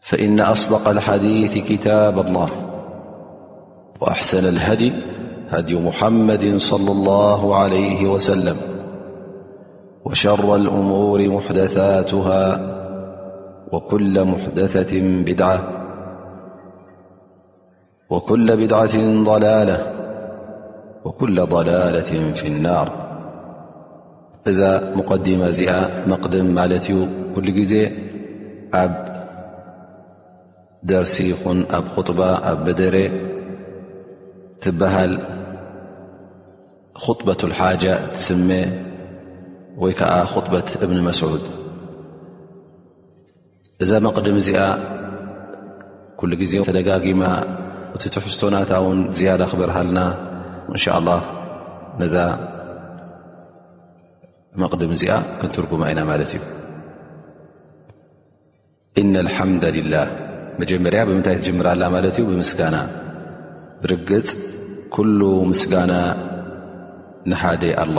فإن أصدق الحديث كتاب الله وأحسن الهدي هدي محمد - صلى الله عليه وسلم وشر الأمور محدثاتها وكل محدثة بدعة وكل بدعة ضلالة وكل ضلالة في النار ذا مقدمة مقدم مالتي كل ب درس خطبة بدر تبهل خطبة الحاجة تسم خطبة ابن مسعود እዛ መቕድም እዚኣ ኩሉ ግዜ ተደጋጊማ እቲ ትሕዝቶናታ ውን ዝያዳ ክበርሃልና እንሻ ላ ነዛ መቕድም እዚኣ ክንትርጉማ ኢና ማለት እዩ እነ ልሓምደ ልላህ መጀመርያ ብምንታይ ትጅምር ኣላ ማለት እዩ ብምስጋና ብርግፅ ኩሉ ምስጋና ንሓደ ኣላ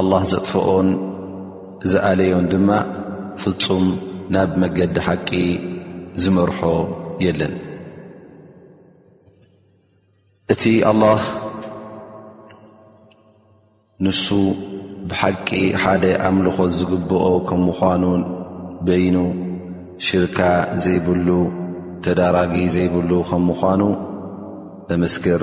ኣላህ ዘጥፍኦን ዝኣለዮን ድማ ፍጹም ናብ መገዲ ሓቂ ዝመርሖ የለን እቲ ኣላህ ንሱ ብሓቂ ሓደ ኣምልኾ ዝግብኦ ከም ምዃኑ በይኑ ሽርካ ዘይብሉ ተዳራጊ ዘይብሉ ከም ምዃኑ ነምስክር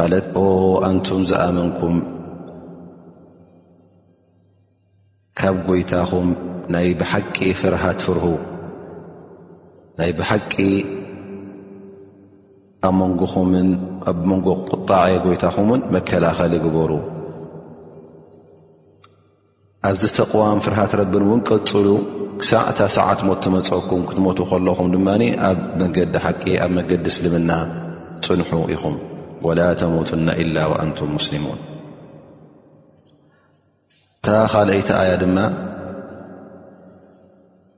ማለት ኦ ኣንቱም ዝኣመንኩም ካብ ጎይታኹም ናይ ብሓቂ ፍርሃት ፍርሁ ናይ ብሓቂ ኣብ መንጎኹምን ኣብ መንጎ ቁጣዐ ጎይታኹምን መከላኸሊ ግበሩ ኣብዚ ተቕዋን ፍርሃት ረብን እውን ቀፅሉ ክሳዕ እታ ሰዓት ሞት ትመፀኩም ክትሞቱ ከለኹም ድማ ኣብ መንገዲ ሓቂ ኣብ መገዲ እስልምና ፅንሑ ኢኹም ወላ ተሞትና ኢላ ኣንቱም ሙስሊሙን እታ ካልኣይቲ ኣያ ድማ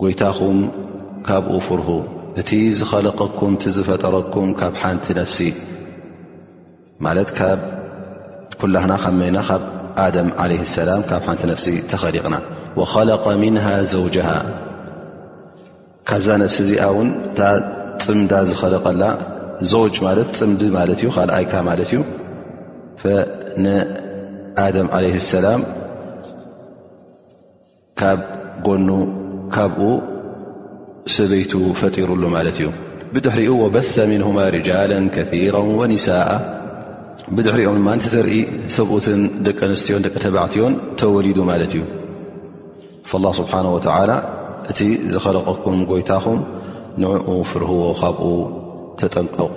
ጎይታኹም ካብኡ ፍርሁ እቲ ዝኸለቀኩም እቲ ዝፈጠረኩም ካብ ሓንቲ ነፍሲ ማለት ካብ ኩላህና ካብ መና ካብ ኣደም ዓለ ሰላም ካብ ሓንቲ ነፍሲ ተኸሊቕና ወኸለቀ ምንሃ ዘውጀሃ ካብዛ ነፍሲ እዚኣ እውን እታ ፅምዳ ዝኸለቀላ ዘውጅ ማለት ፅምዲ ማለት እዩ ካልኣይካ ማለት እዩ ንኣደም ዓለ ሰላም ካብ ጎኑ ካብኡ ሰበይቱ ፈጢሩሉ ማለት እዩ ብድሕሪኡ ወበث ምንهማ ርጃላ ከራ ወኒሳء ብድሕሪኦም ድማ ዘርኢ ሰብኡትን ደቂ ኣንስትዮን ደቂ ተባዕትዮን ተወሊዱ ማለት እዩ ላ ስብሓን ወተላ እቲ ዝኸለቀኩም ጎይታኹም ንዕኡ ፍርህዎ ካብኡ ተጠንቀቑ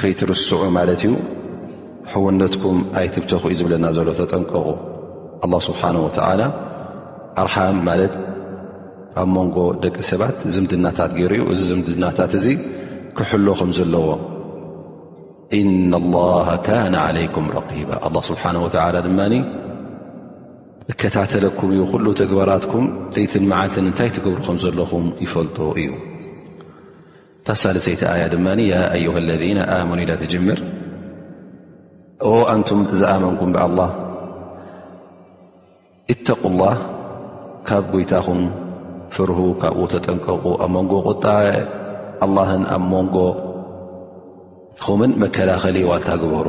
ከይትርስዑ ማለት እዩ ሕውነትኩም ኣይትብተኹ እዩ ዝብለና ዘሎ ተጠንቀቑ ኣላ ስብሓን ወተላ ኣርሓም ማለት ኣብ መንጎ ደቂ ሰባት ዝምድናታት ገይሩ እዩ እዚ ዝምድናታት እዚ ክሕሎ ከም ዘለዎ እና ላሃ ካነ ዓለይኩም ረቂባ ኣላ ስብሓን ወተላ ድማ እከታተለኩም እዩ ኩሉ ተግባራትኩም ለይትን መዓልትን እንታይ ትገብሩ ከም ዘለኹም ይፈልጦ እዩ እታ ሳልሰይቲ ኣያ ድማ ያ ኣዩሃ ለذነ ኣመኑ ኢላ ትጅምር ኦ ኣንቱም ዝኣመንኩም ብኣላህ እተق ላህ ካብ ጎይታኹም ፍርሁ ካብኡ ተጠንቀቑ ኣብ መንጎ ቁጣ ኣላህን ኣብ መንጎ ኹምን መከላኸሊ ዋልታ ግበሩ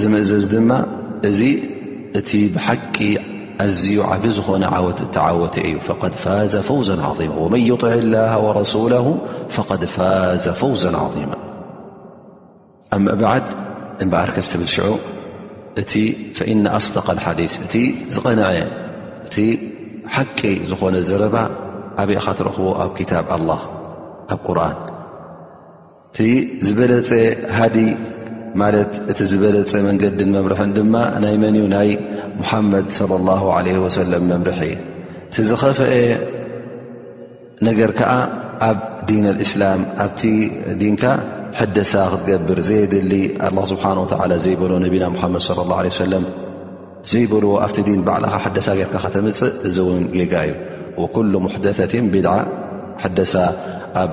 ዝምእዝዝ ድማ እዚ እቲ ብሓቂ ኣዝዩ ዓብ ዝኾነ ዓወት እተዓወተ እዩ ፈድ ፋዘ ፈውዘ ማ ወመን ይጥዕ ላ ወረሱላ ፈድ ፋዘ ፈውዘ ዓማ ኣብ ምእባዓድ እምበኣር ከስ ትብል ሽዑ እቲ ፈኢነ ኣስደቀ ሓዲስ እቲ ዝቐንዐ እቲ ሓቂ ዝኾነ ዘረባ ኣበይኻ ትረኽቦ ኣብ ክታብ ኣላ ኣብ ቁርን እቲ ዝበለፀ ሃዲ ማለት እቲ ዝበለፀ መንገድን መምርሕን ድማ ናይ መን እዩ ናይ ሙሓመድ صለ ላه ለ ወሰለም መምርሒ እቲ ዝኸፍአ ነገር ከዓ ኣብ ዲን ኣልእስላም ኣብቲ ዲንካ ሕደሳ ክትገብር ዘየድሊ ኣላ ስብሓን ወላ ዘይበሎ ነቢና ሙሓመድ ለ ላ ለ ሰለም ዘይበልዎ ኣብቲ ዲን ባዕልኻ ሕደሳ ጌርካ ከተምፅእ እዚ እውን ጌጋ እዩ ወኩሉ ሙሕደሰትን ቢድዓ ሕደሳ ኣብ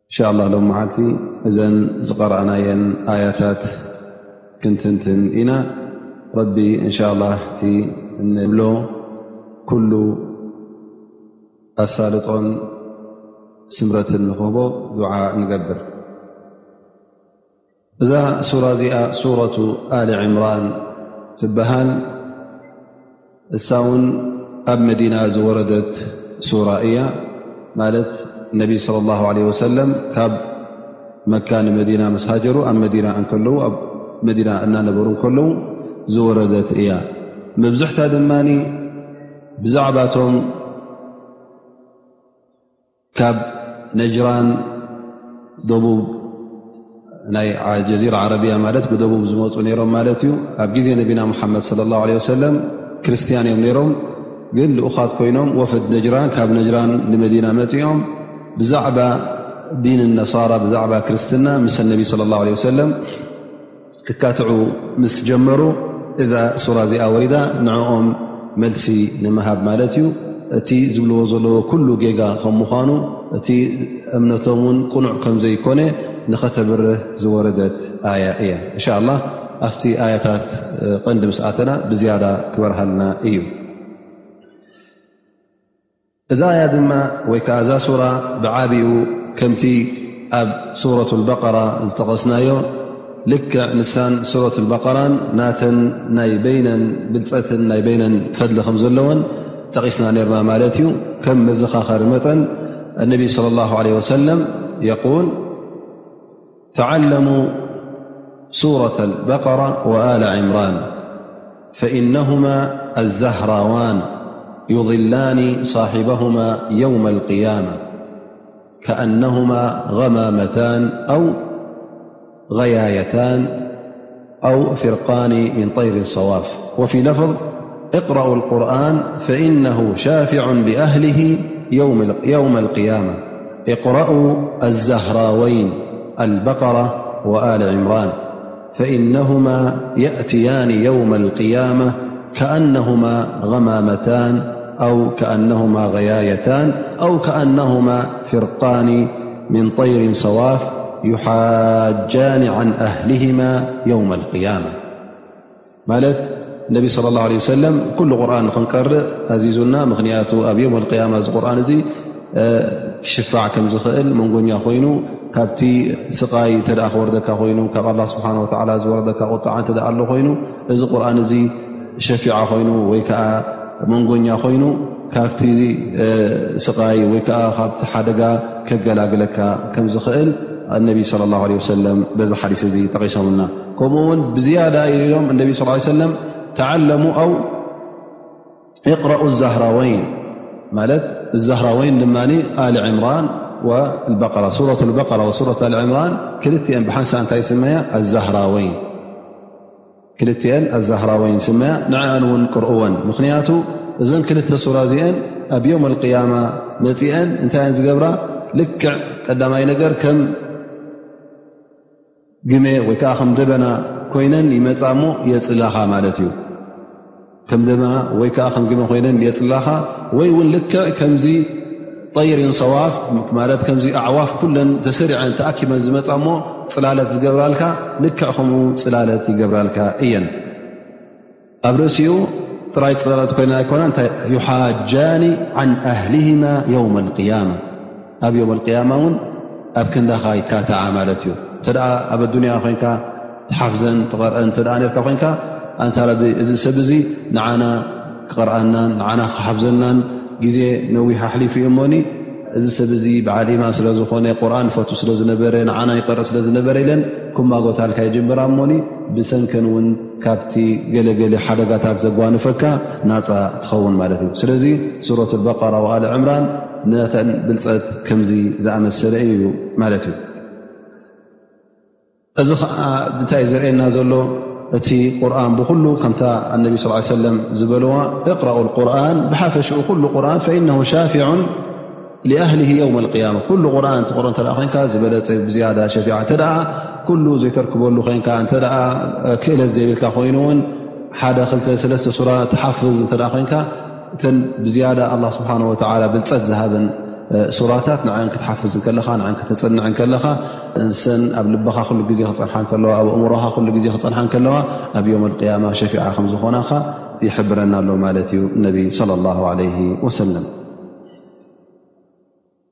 እንሻ ላ ሎም መዓልቲ እዘን ዝቀረኣናየን ኣያታት ክንትንትን ኢና ረቢ እንሻ ላ እቲ እንብሎ ኩሉ ኣሳልጦን ስምረትን ንክህቦ ዱዓ ንገብር እዛ ሱራ እዚኣ ሱረቱ ኣሊ ዕምራን ትበሃል እሳ ውን ኣብ መዲና ዝወረደት ሱራ እያ ማለት ነቢ صለ ላه ለ ወሰለም ካብ መካ ንመዲና መስሃጀሩ ኣብ መዲና ከለዉ ኣብ መዲና እናነበሩ ከለዉ ዝወረደት እያ መብዝሕታ ድማ ብዛዕባቶም ካብ ነጅራን ደቡብ ናይ ጀዚራ ዓረብያ ማለት ብደቡብ ዝመፁ ነይሮም ማለት እዩ ኣብ ግዜ ነቢና ሙሓመድ ለ ላ ለ ወሰለም ክርስትያን እዮም ነይሮም ግን ልኡኻት ኮይኖም ወፍድ ነጅራን ካብ ነጅራን ንመዲና መፂኦም ብዛዕባ ዲን ነሳራ ብዛዕባ ክርስትና ምስ ነቢ ለ ላ ለ ወሰለም ክካትዑ ምስ ጀመሩ እዛ ሱራ እዚኣ ወሪዳ ንዕኦም መልሲ ንምሃብ ማለት እዩ እቲ ዝብልዎ ዘለዎ ኩሉ ጌጋ ከም ምኳኑ እቲ እምነቶም ውን ቅኑዕ ከምዘይኮነ ንኸተብርህ ዝወረደት ኣያ እያ እንሻ ላ ኣብቲ ኣያታት ቀንዲ ምስኣተና ብዝያዳ ክበርሃልና እዩ እዛ ኣያ ድማ ወይ ከዓ እዛ ሱራ ብዓብኡ ከምቲ ኣብ ሱረት በራ ዝጠቐስናዮ ልክዕ ንሳን ሱረት በራን ናተን ናይ በይነን ብልፀትን ናይ በይነን ፈድሊ ከም ዘለዎን ጠቒስና ነርና ማለት እዩ ከም መዘኻኸሪ መጠን እነቢ ለ ላ ለ ወሰለም የል تعلموا سورة البقرة وآل عمران فإنهما الزهراوان يظلان صاحبهما يوم القيامة كأنهما غمامتان أو غيايتان أو فرقان من طير صواف وفي لفظ اقرأوا القرآن فإنه شافع لأهله يوم القيامة اقرأوا الزهراوين البقرة وآل عمران فإنهما يأتيان يوم القيامة كأنهما غمامتان أو كأنهما غيايتان أو كأنهما فرقان ምን طይር ሰዋፍ ይሓጃኒ ን ኣህልህማ የውም ልقያማ ማለት ነቢ صለ ላه ለ ሰለም ኩሉ ቁርን ንክንቀርእ ኣዚዙና ምክንያቱ ኣብ የውም ቅያማ እዚ ቁርን እዚ ክሽፋዕ ከም ዝኽእል መንጎኛ ኮይኑ ካብቲ ስቃይ እተ ክወርደካ ኮይኑ ካብ ላ ስብሓ ዝወረደካ ቁጣዓ እተ ኣሎ ኮይኑ እዚ ቁርን እዚ ሸፊዓ ኮይኑ ወይ ከዓ መንጎኛ ኮይኑ ካብቲ ስቃይ ወይ ከዓ ካብቲ ሓደጋ ከገላግለካ ከም ዝኽእል ኣነቢ ስለ ላ ለ ወሰለም በዚ ሓዲስ እዚ ጠቂሶምና ከምኡ ውን ብዝያዳ ኢሎም እነቢ ስ ሰለም ተዓለሙ ኣው እቅረኡ ዛህራወይን ማለት ዛህራወይን ድማ ኣል ዕምራን በራ ሱረ በራ ሱረት ኣል ዕምራን ክልትኤን ብሓንሳ እንታይ ስመያ ኣዛህራወይን ክልቲኤን ኣዛህራወይን ስመያ ንዕኣን እውን ቅርኡወን ምኽንያቱ እዘን ክልተ ሱራ እዚኤን ኣብ ዮም ኣልቅያማ መፂአን እንታይ እየን ዝገብራ ልክዕ ቀዳማይ ነገር ከም ግመ ወይ ከዓ ከም ደበና ኮይነን ይመፃ እሞ የፅላኻ ማለት እዩ ከም ደማ ወይ ከዓ ከም ግመ ኮይነን የፅላኻ ወይ እውን ልክዕ ከምዚ ጠይሪን ሰዋፍ ማለት ከምዚ ኣዕዋፍ ኩለን ተሰሪዐን ተኣኪበን ዝመፃ እሞ ፅላለት ዝገብራልካ ልክዕ ከምኡ ፅላለት ይገብራልካ እየን ኣብ ርእሲኡ ጥራይ ፅላለት ኮይነን ኣይኮና ዩሓጃኒ ዓን ኣህሊህማ የውም ልቅያማ ኣብ ዮም ኣልቅያማ እውን ኣብ ክንዳኻ ይካትዓ ማለት እዩ እተ ኣብ ኣዱንያ ኮይንካ ትሓፍዘን ትቐርአን እተ ነርካ ኮይንካ ኣንታ ረቢ እዚ ሰብ እዙ ንዓና ክቐርኣናን ንዓና ክሓፍዘናን ግዜ ነዊሕ ኣሕሊፉ እዩ እሞኒ እዚ ሰብ እዚ ብዓል ኢማን ስለ ዝኾነ ቁርን ፈቱ ስለ ዝነበረ ንዓና ይቐርእ ስለ ዝነበረ ኢለን ኩማጎታልካ ይጀምበራ እሞኒ ብሰንከን እውን ካብቲ ገለገሊ ሓደጋታት ዘጓንፈካ ናፃ ትኸውን ማለት እዩ ስለዚ ሱረት በቃራ ኣል ዕምራን ነተን ብልፀት ከምዚ ዝኣመሰለ እዩ ማለት እዩ እዚ ከዓ እንታይ ዘርእየና ዘሎ እቲ ቁርን ብኩሉ ከምታ ኣነቢ ስ ሰለም ዝበልዋ እቅራኡ ቁርን ብሓፈሽኡ ኩሉ ቁርን ፈኢነ ሻፊዑን ኣህሊ የውም ያማ ኩሉ ቁርን ትቕሮ እተ ኮንካ ዝበለፀ ብዝያዳ ሸፊ እተ ኩሉ ዘይተርክበሉ ኮንካ እተ ክእለት ዘይብልካ ኮይኑውን ሓደ ክልተ ሰለስተ ሱራ ተሓፍዝ እተ ኮንካ እተን ብዝያዳ ኣላ ስብሓን ወላ ብልፀት ዝሃበን ሱራታት ንዓን ክትሓፍዝ ከለኻ ን ከተፅንዕ ከለኻ ንሰን ኣብ ልበኻ ኩሉ ግዜ ክፀንሓ ከለዋ ኣብ እእምሮኻ ኩሉ ግዜ ክፀንሓ ከለዋ ኣብ ዮም ኣልቅያማ ሸፊዓ ከም ዝኾናኻ ይሕብረና ኣሎ ማለት እዩ ነቢ ለ ላ ለ ወሰለም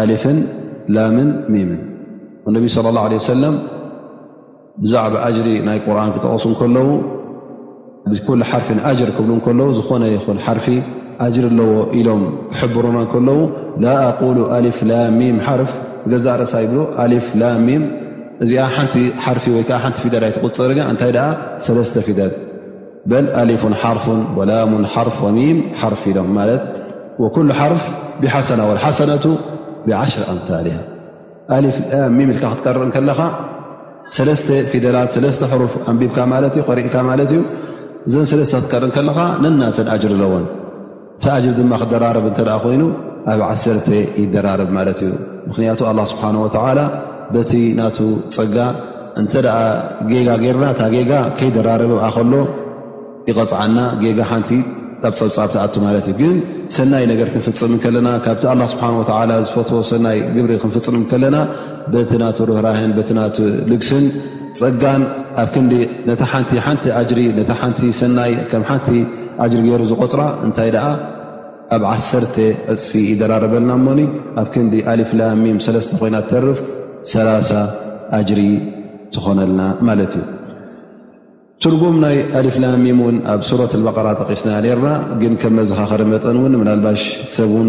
ኣልፍን ላምን ሚምን ነቢ صለ ላه ለ ሰለም ብዛዕባ ኣጅሪ ናይ ቁርን ክጠቐሱ ከለዉ ኩሉ ሓርፊን ኣጅር ክብሉ ከለዉ ዝኾነ ይኹን ሓርፊ ኣጅር ኣለዎ ኢሎም ክሕብሩና ከለዉ ላ ኣቁሉ ኣልፍ ላሚም ሓርፍ ገዛ ርእሳ ይብሉ ኣልፍ ላሚም እዚኣ ሓንቲ ሓርፊ ወይከዓ ሓንቲ ፊደል ኣይትቁፅር እንታይ ደኣ ሰለስተ ፊደል በል ኣሊፍ ሓርፍ ወላም ሓርፍ ወሚም ሓርፍ ኢሎም ማለት ኩሉ ሓርፍ ብሓሰና ሓሰነቱ ብዓሽር ኣምል ኣሊፍ ሚም ኢልካ ክትቀርእ ከለኻ ሰለስተ ፊደላት ሰለስተ ሕሩፍ ኣንቢብካ ማለት እዩ ቀሪእካ ማለት እዩ እዘን ሰለስተ ክትቀርእ ከለኻ ነናተን ኣጅር ኣለዎን እቲ ኣጅር ድማ ክደራረብ እንተ ኮይኑ ኣብ ዓሰርተ ይደራረብ ማለት እዩ ምክንያቱ ኣላ ስብሓን ወተላ በቲ ናቱ ፀጋ እንተ ጌጋ ገርና እታ ጌጋ ከይደራረብ ኣ ከሎ ይቐፅዓና ጌጋ ሓንቲ ብ ፀብፃብ ትኣቱ ማለት እዩ ግን ሰናይ ነገር ክንፍፅም ከለና ካብቲ ኣላ ስብሓን ወላ ዝፈትዎ ሰናይ ግብሪ ክንፍፅም ከለና በቲ ናቱ ርህራህን በቲ ናቱ ልግስን ጸጋን ኣብ ክንዲ ነታ ሓንቲ ሓንቲ ኣጅሪ ነታ ሓንቲ ሰናይ ከም ሓንቲ ኣጅሪ ገይሩ ዝቖፅራ እንታይ ደኣ ኣብ ዓሰርተ ዕፅፊ ይደራረበልና እሞኒ ኣብ ክንዲ ኣሊፍላሚም ሰለስተ ኮይና ተርፍ ሰላሳ ኣጅሪ ትኾነልና ማለት እዩ ትርጉም ናይ ኣሊፍላሚም እውን ኣብ ሱረት በቀራ ጠቂስና ነርና ግን ከም መዘኻኸሪ መጠን እውን ምናልባሽ ሰብን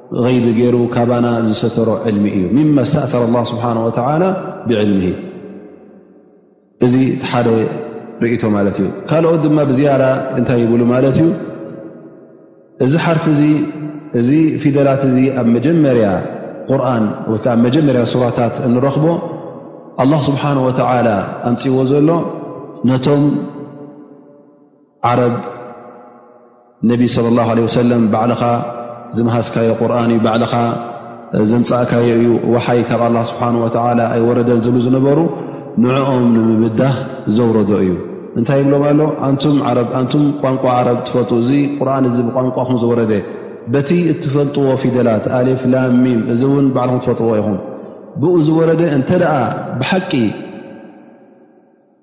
غይቢ ገይሩ ካባና ዝሰተሮ ዕልሚ እዩ ምመ ስተእተረ ላ ስብሓን ወተላ ብዕልሚ እዚ እቲ ሓደ ርእቶ ማለት እዩ ካልኦት ድማ ብዝያዳ እንታይ ይብሉ ማለት እዩ እዚ ሓርፊ እዚ እዚ ፊደላት እዚ ኣብ መጀመርያ ቁርን ወይ ከዓ ብ መጀመርያ ሱራታት እንረኽቦ ኣላ ስብሓን ወተላ ኣምፅዎ ዘሎ ነቶም ዓረብ ነቢ صለ ላه ለ ወሰለም ባዕልኻ ዝመሃዝካዮ ቁርን እዩ ባዕልኻ ዘምፃእካዮ እዩ ወሓይ ካብ ኣላ ስብሓን ወተላ ኣይወረደን ዝሉ ዝነበሩ ንዕኦም ንምብዳህ ዘውረዶ እዩ እንታይ ይብሎም ኣሎ ኣንቱም ዓረብ ኣንቱም ቋንቋ ዓረብ ትፈት እዚ ቁርን እዚ ብቋንቋኹም ዝወረደ በቲ እትፈልጥዎ ፊደላት ኣሌፍ ላሚም እዚ እውን ባዕልኹም ትፈጥዎ ኢኹም ብኡ ዝወረደ እንተ ደኣ ብሓቂ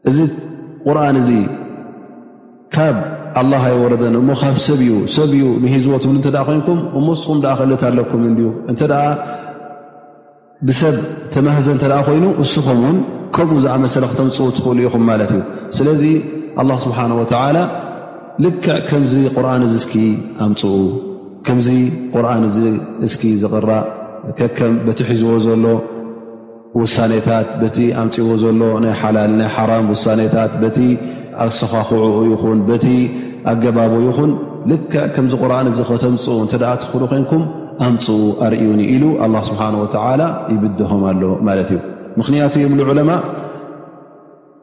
እዚ ቁርን እዚ ካብ ኣላ ኣይወረደን እሞ ካብ ሰብ እዩ ሰብ እዩ ምሂዝዎ ትብሉ እተ ኮይንኩም እሞ ስኹም ኣ ክእለት ኣለኩም እንድዩ እንተ ብሰብ ተማህዘ እተ ኮይኑ እስኹም ውን ከምኡ ዝኣመሰለ ክተምፅኡ ትኽእሉ ኢኹም ማለት እዩ ስለዚ ኣላ ስብሓን ወተላ ልክዕ ከምዚ ቁርን እዚ እስኪ ኣምፅኡ ከምዚ ቁርን እዚ እስኪ ዝቕራእ ከከም በቲ ሒዝዎ ዘሎ ውሳኔታት በቲ ኣምፅዎ ዘሎ ናይ ሓላል ናይ ሓራም ውሳኔታት በቲ ኣሰኻኽዑኡ ይኹን በቲ ኣገባቡ ይኹን ልክዕ ከምዚ ቁርን እዚ ከተምፅኡ እንተ ትኽእሉ ኮንኩም ኣምፅኡ ኣርእዩኒ ኢሉ ኣላ ስብሓን ወተዓላ ይብድሆም ኣሎ ማለት እዩ ምኽንያቱ የብሉ ዑለማ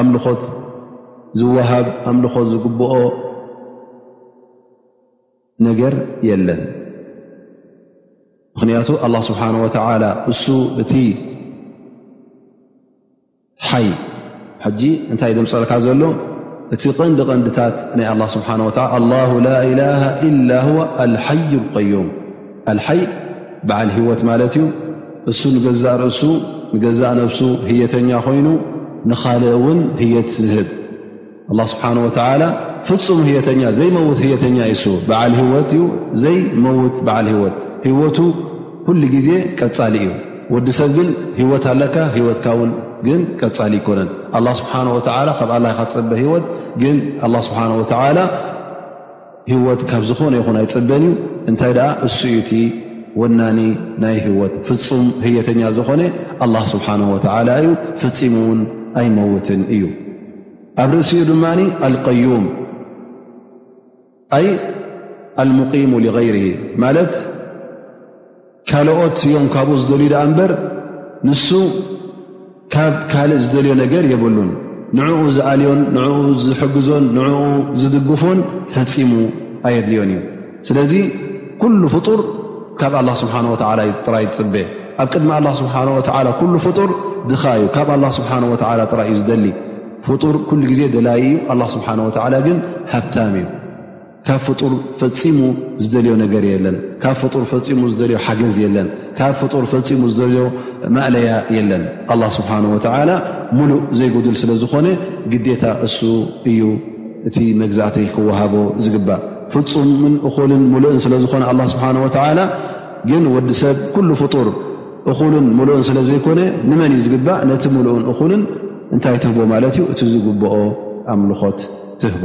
ኣምልኾት ዝወሃብ ኣምልኾት ዝግብኦ ነገር የለን ምኽንያቱ ኣላ ስብሓን ወተላ እሱ እቲ ሓይ ሕጂ እንታይ ዘምፀልካ ዘሎ እቲ ቐንዲ ቐንድታት ናይ ኣላ ስብሓን ወላ ኣላ ላኢላሃ ኢላ ዋ ኣልሓይ ቀዩም ኣልሓይ በዓል ህይወት ማለት እዩ እሱ ንገዛእ ርእሱ ንገዛእ ነብሱ ህየተኛ ኮይኑ ንኻልእ እውን ህየት ዝህብ ኣላ ስብሓን ወተላ ፍፁም ህየተኛ ዘይመውት ህየተኛ እሱ በዓል ህወት እዩ ዘይመውት በዓል ህወት ህወቱ ኩሉ ግዜ ቀፃሊ እዩ ወዲ ሰብ ግን ህወት ኣለካ ህወትካ ውን ግን ቀፃሊ ኣይኮነን ኣላ ስብሓን ወተላ ካብ ኣላ ይካ ትፅበ ህወት ግን ኣላ ስብሓን ወተላ ህወት ካብ ዝኾነ ይኹን ኣይፅበን እዩ እንታይ ደኣ እሱ እዩ እቲ ወናኒ ናይ ህወት ፍፁም ህየተኛ ዝኾነ ኣላ ስብሓን ወተላ እዩ ፍፂሙ እውን ኣይመውትን እዩ ኣብ ርእሲኡ ድማ ኣልቀዩም ኣይ ኣልሙቂሙ ሊغይር ማለት ካልኦት እዮም ካብኡ ዝደልዩ ድኣ እምበር ንሱ ካብ ካልእ ዝደልዮ ነገር የብሉን ንዕኡ ዝኣልዮን ንኡ ዝሕግዞን ንኡ ዝድግፎን ፈፂሙ ኣየድልዮን እዩ ስለዚ ኩሉ ፍጡር ካብ ኣላ ስብሓን ወላ ዩ ጥራይ ዝፅበ ኣብ ቅድሚ ኣላ ስብሓን ወላ ኩሉ ፍጡር ድኻ እዩ ካብ ኣላ ስብሓን ወላ ጥራይ እዩ ዝደሊ ፍጡር ኩሉ ግዜ ደላይ እዩ ኣላ ስብሓን ወላ ግን ሃብታም እዩ ካብ ፍጡር ፈፂሙ ዝደልዮ ነገር የለን ካብ ፍጡር ፈፂሙ ዝደልዮ ሓገዝ የለን ካብ ፍጡር ፈፂሙ ዝደልዮ ማእለያ የለን ኣላ ስብሓን ወተዓላ ሙሉእ ዘይጉድል ስለ ዝኾነ ግዴታ እሱ እዩ እቲ መግዛእቲ ክወሃቦ ዝግባእ ፍፁምን እኹልን ሙሉእን ስለ ዝኾነ ኣላ ስብሓን ወተዓላ ግን ወዲ ሰብ ኩሉ ፍጡር እኹልን ሙሉእን ስለ ዘይኮነ ንመን እዩ ዝግባእ ነቲ ሙሉእን እኹልን እንታይ ትህቦ ማለት እዩ እቲ ዝግብኦ ኣምልኾት ትህቦ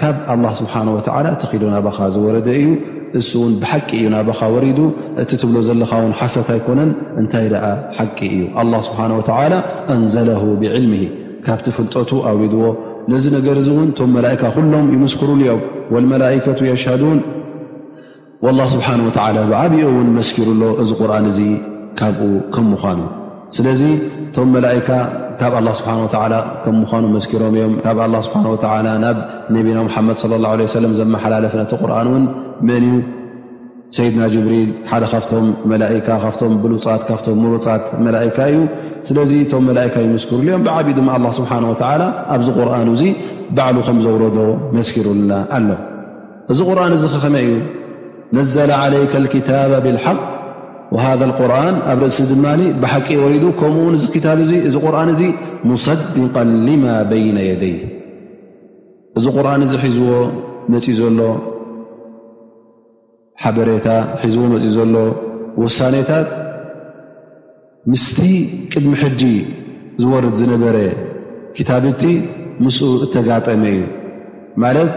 ካብ ኣላ ስብሓን ወተዓላ እቲ ኪዶ ናባኻ ዝወረደ እዩ እሱ እውን ብሓቂ እዩ ናባኻ ወሪዱ እቲ ትብሎ ዘለኻ ውን ሓሰት ኣይኮነን እንታይ ደኣ ሓቂ እዩ ኣላ ስብሓን ወተዓላ ኣንዘለ ብዕልሚ ካብቲ ፍልጠቱ ኣውሪድዎ ነዚ ነገር እዚ እውን እቶም መላእካ ኩሎም ይምስክሩሉ እዮም ወልመላእከቱ የሻዱን ላ ስብሓን ወላ ብዓብኡ እውን መስኪሩ ኣሎ እዚ ቁርን እዚ ካብኡ ከም ምኳኑ ስለዚ እቶም መላእካ ካብ ኣላ ስብሓ ወላ ከም ምኳኑ መስኪሮም እዮም ካብ ኣላ ስብሓ ወላ ናብ ነቢና ሓመድ ለ ላ ለ ሰለም ዘመሓላለፈ ነቲ ቁርን እውን መን እዩ ሰይድና ጅብሪል ሓደ ካብቶም መላእካ ካብቶም ብሉፃት ካብቶም ምሩፃት መላእካ እዩ ስለዚ እቶም መላእካ ይምስክሩሉ እዮም ብዓብኡ ድማ ኣላ ስብሓን ወላ ኣብዚ ቁርን እዚ ባዕሉ ከም ዘውረዶ መስኪሩልና ኣሎ እዚ ቁርን እዚ ከከመይ እዩ ነዘለ ዓለይከ ክታባ ብልሓቅ ወሃذ ቁርን ኣብ ርእሲ ድማ ብሓቂ ወሪዱ ከምኡውን እዚ ክታብ እዚ እዚ ቁርን እዚ ሙሰድቀ ልማ በይነ የደይ እዚ ቁርን እዚ ሒዝዎ መፅ ዘሎ ሓበሬታ ሒዝዎ መፅ ዘሎ ውሳኔታት ምስቲ ቅድሚ ሕጂ ዝወርድ ዝነበረ ክታብቲ ምስኡ እተጋጠመ እዩ ማለት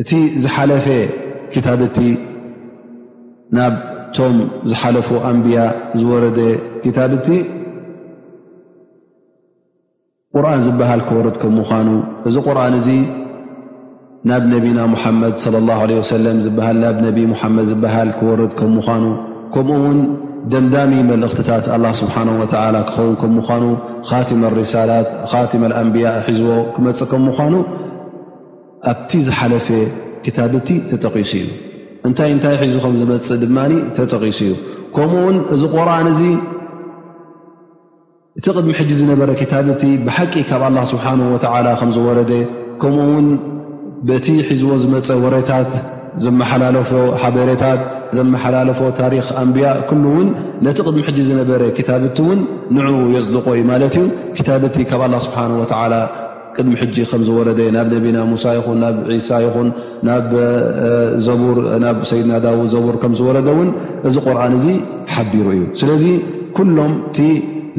እቲ ዝሓለፈ ክታብቲ ናብ ቶም ዝሓለፉ ኣንብያ ዝወረደ ክታብቲ ቁርን ዝበሃል ክወርድ ከም ምዃኑ እዚ ቁርን እዚ ናብ ነቢና ሙሓመድ ለ ላ ለ ወሰለም ዝበሃል ናብ ነቢ ሙሓመድ ዝበሃል ክወርድ ከም ምዃኑ ከምኡ ውን ደምዳሚ መልእኽትታት ኣላ ስብሓን ወተላ ክኸውን ከም ምዃኑ ኻትመ ሪሳላት ኻትመ ኣንብያ ሒዝዎ ክመፅእ ከም ምዃኑ ኣብቲ ዝሓለፈ ክታብቲ ተጠቒሱ እዩ እንታይ እንታይ ሒዙ ከም ዝመፅእ ድማ ተጠቒሱ እዩ ከምኡውን እዚ ቁርን እዚ እቲ ቅድሚ ሕጂ ዝነበረ ክታብ እቲ ብሓቂ ካብ ኣላ ስብሓን ወተዓላ ከም ዝወረደ ከምኡ ውን በቲ ሒዝዎ ዝመፀ ወሬታት ዘመሓላለፎ ሓበሬታት ዘመሓላለፎ ታሪክ ኣንብያ ኩሉ እውን ነቲ ቅድሚ ሕጂ ዝነበረ ክታብቲ እውን ንዕኡ የፅድቆ እዩ ማለት እዩ ክታብቲ ካብ ኣላ ስብሓን ወተዓላ ቅድሚ ሕጂ ከም ዝወረደ ናብ ነቢና ሙሳ ይኹን ናብ ዒሳ ይኹን ናብ ዘቡር ናብ ሰይድና ዳውድ ዘቡር ከም ዝወረደ እውን እዚ ቁርን እዚ ሓቢሩ እዩ ስለዚ ኩሎም እቲ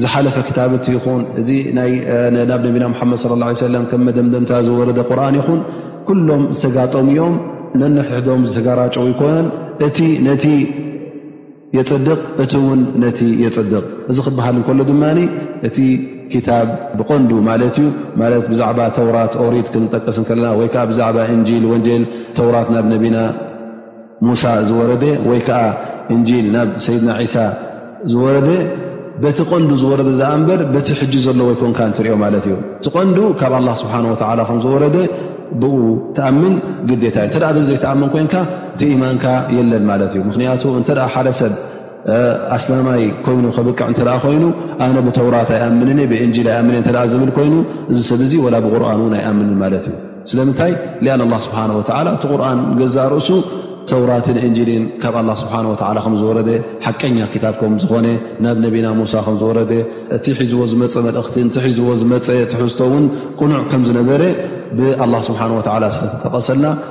ዝሓለፈ ክታብቲ ይኹን እዚ ናብ ነቢና ሓመድ ለ ላ ሰለም ከም መደምደምታ ዝወረደ ቁርን ይኹን ኩሎም ዝተጋጠሙ እዮም ነንሕሕዶም ዝተጋራጨው ይኮነን እቲ ነቲ የፅድቕ እቲ እውን ነቲ የፅድቕ እዚ ክበሃል እንከሎ ድማ እቲ ክታብ ብቐንዱ ማለት እዩ ማለት ብዛዕባ ተውራት ኦሪት ክንጠቅስ ከለና ወይ ከዓ ብዛዕባ እንጂል ወንጀል ተውራት ናብ ነቢና ሙሳ ዝወረደ ወይ ከዓ እንጂል ናብ ሰይድና ዒሳ ዝወረደ በቲ ቐንዱ ዝወረደ ዝኣ እምበር በቲ ሕጂ ዘለዎ ይኮንካ እንትሪኦ ማለት እዩ እቲ ቐንዱ ካብ ኣላ ስብሓን ወተዓላ ከምዝወረደ ብኡ ተኣምን ግዴታ እዩ እተ በዚ ዘይተኣምን ኮንካ እቲ ኢማንካ የለን ማለት እዩ ምክንያቱ እተ ሓደ ሰብ ኣስላማይ ኮይኑ ከብቅዕ እተ ኮይኑ ኣነ ብተውራት ኣይኣምን ብእንል ኣይኣምን እተ ዝብል ኮይኑ እዚ ሰብ ዚ ወላ ብቁርን ውን ኣይኣምንን ማለት እዩ ስለምንታይ ኣን ላ ስብሓ ወ እቲ ቁርን ገዛእ ርእሱ ተውራትን እንልን ካብ ኣላ ስብሓ ወ ከምዝወረደ ሓቀኛ ክታብ ከም ዝኾነ ናብ ነቢና ሙሳ ከምዝወረደ እቲ ሒዝዎ ዝመፀ መልእኽቲ እ ሒዝዎ ዝመፀ ትሕዝቶ እውን ቁኑዕ ከም ዝነበረ ብኣላ ስብሓ ወ ስለተጠቀሰልና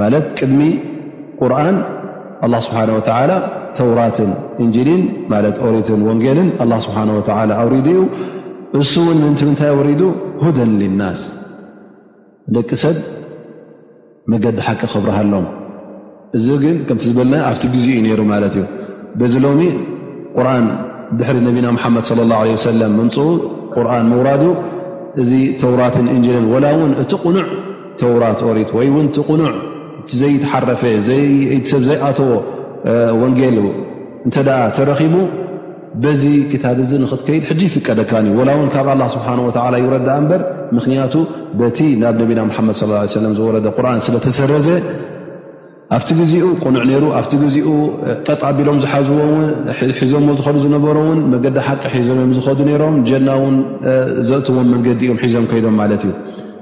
ማለት ቅድሚ ቁርን ኣላ ስብሓን ወተላ ተውራትን እንጅሊን ማለት ኦሪትን ወንጌልን ኣላ ስብሓን ወተላ ኣውሪዱ እዩ እሱ እውን ምእንቲ ምንታይ ወሪዱ ሁደን ልናስ ደቂ ሰብ መገዲ ሓቂ ክብርሃሎም እዚ ግን ከምቲ ዝበለ ኣብቲ ግዜ እዩ ነይሩ ማለት እዩ በዚ ሎሚ ቁርን ድሕሪ ነቢና ሓመድ صለ ላه ለ ሰለም ምምፅኡ ቁርን ምውራዱ እዚ ተውራትን እንጅልን ወላ እውን እቲ ቕኑዕ ተውራት ኦሪት ወይ ውን ቕኑዕ እቲ ዘይተሓረፈ ሰብ ዘይኣተዎ ወንጌል እንተ ተረኺቡ በዚ ክታብ እዚ ንክትከይድ ሕጂ ይፍቀደካ ዩ ወላ ውን ካብ ኣላ ስብሓ ወ ይውረዳ እምበር ምክንያቱ በቲ ናብ ነቢና ሓመድ ስ ሰለም ዝወረደ ቁርን ስለተሰረዘ ኣብቲ ግዜኡ ቅኑዕ ነይሩ ኣብቲ ግዜኡ ጠጥ ኣቢሎም ዝሓዝዎ ውን ሒዞሞ ዝኸዱ ዝነበሩ ውን መገዲ ሓቂ ሒዞም እዮም ዝኸዱ ነይሮም ጀና ውን ዘእትዎም መንገዲ እዮም ሒዞም ከይዶም ማለት እዩ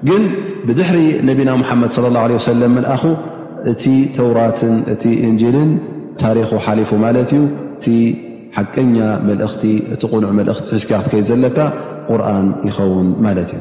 ግን ብድሕሪ ነቢና ሙሓመድ ለ ላ ለ ሰለም ምልኣኹ እቲ ተውራትን እቲ እንጅልን ታሪኹ ሓሊፉ ማለት እዩ እቲ ሓቀኛ መልእኽቲ እቲ ቕኑዕ መልእኽቲ ሒዝካ ክትከይድ ዘለካ ቁርን ይኸውን ማለት እዩ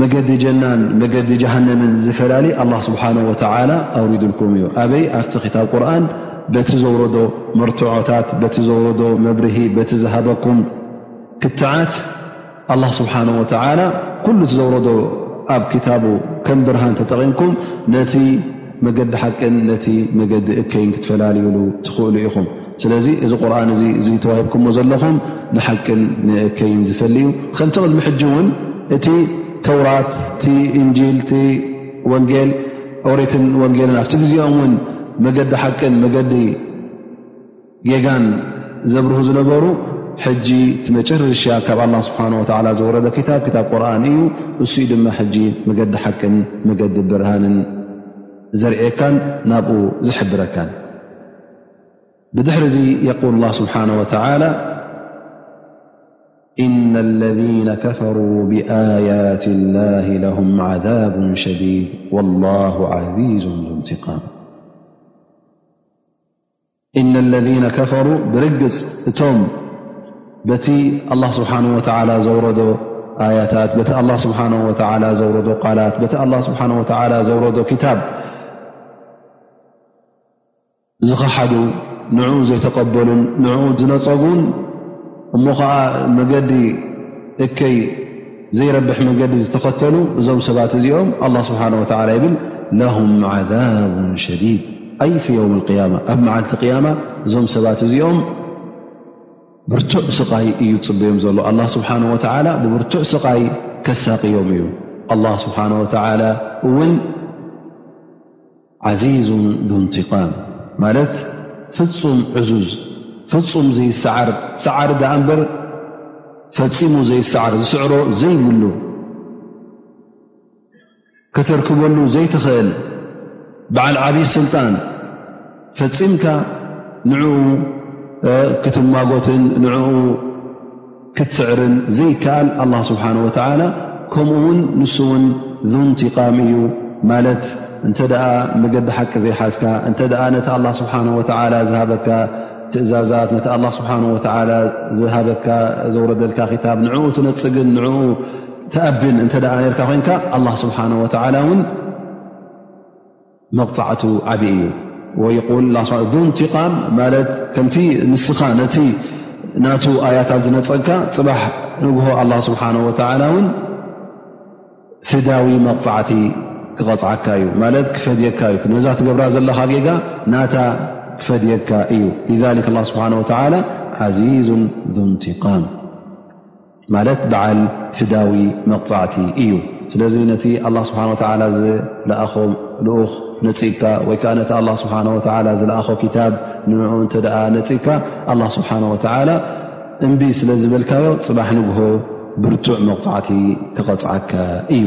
መገዲ ጀናን መገዲ ጀሃነምን ዝፈላሊ ኣላ ስብሓን ወተላ ኣውሪድልኩም እዩ ኣበይ ኣብቲ ክታብ ቁርን በቲ ዘውረዶ መርትዖታት በቲ ዘውረዶ መብርሂ በቲ ዝሃበኩም ክትዓት ኣላ ስብሓን ወተላ ኩሉ እቲ ዘውረዶ ኣብ ክታቡ ከም ብርሃን ተጠቒምኩም ነቲ መገዲ ሓቅን ነቲ መገዲ እከይን ክትፈላልዩሉ ትኽእሉ ኢኹም ስለዚ እዚ ቁርን እዚ እዚ ተዋሂብኩምዎ ዘለኹም ንሓቅን ንእከይን ዝፈል እዩ ከምቲ ቅድሚ ሕጂ እውን እቲ ተውራት እቲ እንጂል እቲ ወንጌል ኦሬትን ወንጌልን ኣብቲ ግዜኦም እውን መገዲ ሓቅን መገዲ ጌጋን ዘብርሁ ዝነበሩ ሕጂ እቲ መጨረሻ ካብ ኣላ ስብሓን ወላ ዝወረደ ክታብ ክታብ ቁርን እዩ እሱኡ ድማ ሕጂ መገዲ ሓቅን መገዲ ብርሃንን ዘርእካን ናብኡ ዝሕብረካን ብድሕሪ እዚ የቁል ላ ስብሓን ወተላ እነ ለذነ ከፈሩ ብኣያት ላ ለሁም ዓዛብ ሸዲድ ወላ ዓዚዙ ም ትቃም እነ ለذነ ከፈሩ ብርግፅ እቶም በቲ ኣላ ስብሓን ወተላ ዘውረዶ ኣያታት በቲ ኣላ ስብሓን ወተላ ዘውረዶ ቃላት በቲ ኣላ ስብሓን ወተላ ዘውረዶ ክታብ ዝኸሓዱ ንዕኡ ዘይተቐበሉን ንዕኡ ዝነፀጉን እሞ ከዓ መገዲ እከይ ዘይረብሕ መንገዲ ዝተኸተሉ እዞም ሰባት እዚኦም ኣላ ስብሓን ወተላ ይብል ለሁም ዓዛቡ ሸዲድ ኣይ ፊ የውም ቅያማ ኣብ መዓልቲ ቅያማ እዞም ሰባት እዚኦም ብርቱዕ ስቓይ እዩ ፅበዮም ዘሎ ኣላ ስብሓን ወተላ ብብርቱዕ ስቓይ ከሳቅዮም እዩ ኣላ ስብሓን ወተላ እውን ዓዚዙን ዱንትቃም ማለት ፍፁም ዕዙዝ ፍፁም ዘይሰዓር ሰዓሪ ዳኣ እምበር ፈፂሙ ዘይሰዓር ዝስዕሮ ዘይብሉ ከተርክበሉ ዘይትኽእል በዓል ዓብዪ ስልጣን ፈፂምካ ንኡ ክትማጎትን ንኡ ክትስዕርን ዘይከኣል ኣላ ስብሓን ወተዓላ ከምኡ ውን ንሱ እውን ዙንትቃም እዩ ማለት እንተ መገዲ ሓቂ ዘይሓዝካ እንተ ነቲ ኣላ ስብሓን ወተላ ዝሃበካ ትእዛዛት ነቲ ኣላ ስብሓን ወተላ ዝሃበካ ዘውረደልካ ክታብ ንዕኡ ትነፅግን ንኡ ትኣብን እንተ ርካ ኮንካ ኣላ ስብሓን ወተላ እውን መቕጻዕቱ ዓብ እዩ ወይቁል ዱንትቃም ማለት ከምቲ ንስኻ ነቲ ናቱ ኣያታት ዝነፀግካ ፅባሕ ንግሆ ኣላ ስብሓን ወተላ እውን ፍዳዊ መቕፃዕቲ ክቐፅዓካ እዩ ማለት ክፈድየካ እዩ ነዛ ትገብራ ዘለካ ጌጋ ናታ ክፈድየካ እዩ ስብሓ ዓዚዙ ዱንትቃም ማለት በዓል ፍዳዊ መቕፃዕቲ እዩ ስለዚ ነቲ ኣላ ስብሓን ወተላ ዝለኣኾ ልኡኽ ነፂግካ ወይ ከዓ ነቲ ኣላ ስብሓን ወላ ዝለኣኾ ክታብ ንኡ እንተ ነፂግካ ኣላ ስብሓን ወተላ እምቢ ስለ ዝበልካዮ ፅባሕ ንግሆ ብርቱዕ መቕፃዕቲ ክቐፅዓካ እዩ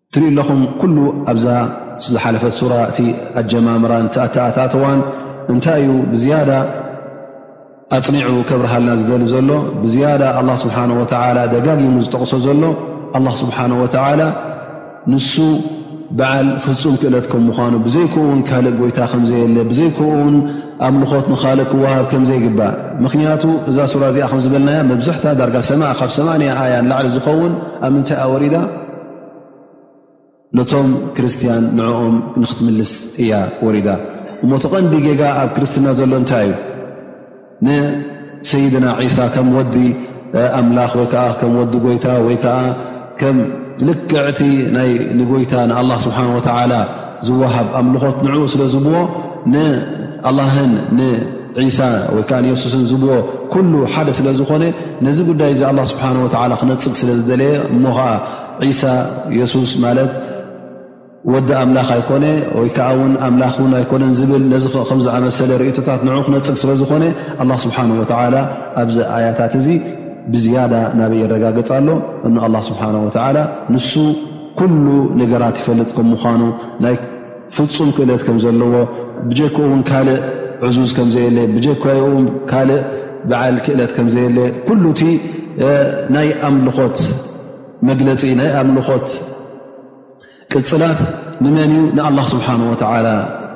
ትርኢ ኣለኹም ኩሉ ኣብዛ ዝሓለፈት ሱራ እቲ ኣጀማምራን ኣተኣታተዋን እንታይ እዩ ብዝያዳ ኣፅኒዑ ከብርሃልና ዝደሊ ዘሎ ብዝያዳ ኣላ ስብሓን ወተላ ደጋጊሙ ዝጠቕሶ ዘሎ ኣላ ስብሓን ወተላ ንሱ በዓል ፍፁም ክእለት ከም ምኳኑ ብዘይክኡ ውን ካልእ ጎይታ ከምዘየለ ብዘይክኡ ውን ኣምልኾት ንካልእ ክወሃብ ከምዘይግባእ ምክንያቱ እዛ ሱራ እዚኣ ከምዝበልናያ መብዝሕታ ዳርጋ ሰማእ ካብ ሰማንያ ኣያ ንላዕሊ ዝኸውን ኣብ ምንታይ ኣወሪዳ ነቶም ክርስትያን ንዕኦም ንክትምልስ እያ ወሪዳ እሞ ተቐንዲ ጌጋ ኣብ ክርስትና ዘሎ እንታይ እዩ ንሰይድና ዒሳ ከም ወዲ ኣምላኽ ወይ ከዓ ከም ወዲ ጎይታ ወይ ከዓ ከም ልክዕቲ ናይ ንጎይታ ንኣላ ስብሓን ወተዓላ ዝወሃብ ኣምልኾት ንዕኡ ስለ ዝብዎ ንኣላህን ንዒሳ ወይ ከዓ ንየሱስን ዝብዎ ኩሉ ሓደ ስለ ዝኾነ ነዚ ጉዳይ እዚ ኣላ ስብሓን ወላ ክነፅግ ስለ ዝደለየ እሞ ከዓ ዒሳ የሱስ ማለት ወዲ ኣምላኽ ኣይኮነ ወይ ከዓ ውን ኣምላኽ ውን ኣይኮነን ዝብል ነዚ ከም ዝኣመሰለ ርእቶታት ንዕኡ ክነፅግ ስለ ዝኾነ ኣላ ስብሓን ወላ ኣብዚ ኣያታት እዚ ብዝያዳ ናበይ የረጋግፅ ኣሎ እን ኣላ ስብሓን ወላ ንሱ ኩሉ ነገራት ይፈልጥ ከም ምዃኑ ናይ ፍፁም ክእለት ከም ዘለዎ ብጀክኡ እውን ካልእ ዕዙዝ ከም ዘየለ ብጀካ ውን ካልእ በዓል ክእለት ከም ዘየለ ኩሉ እቲ ናይ ኣምልኾት መግለፂ ናይ ኣምልኾት ቅፅላት ንመን እዩ ንኣላ ስብሓን ወተላ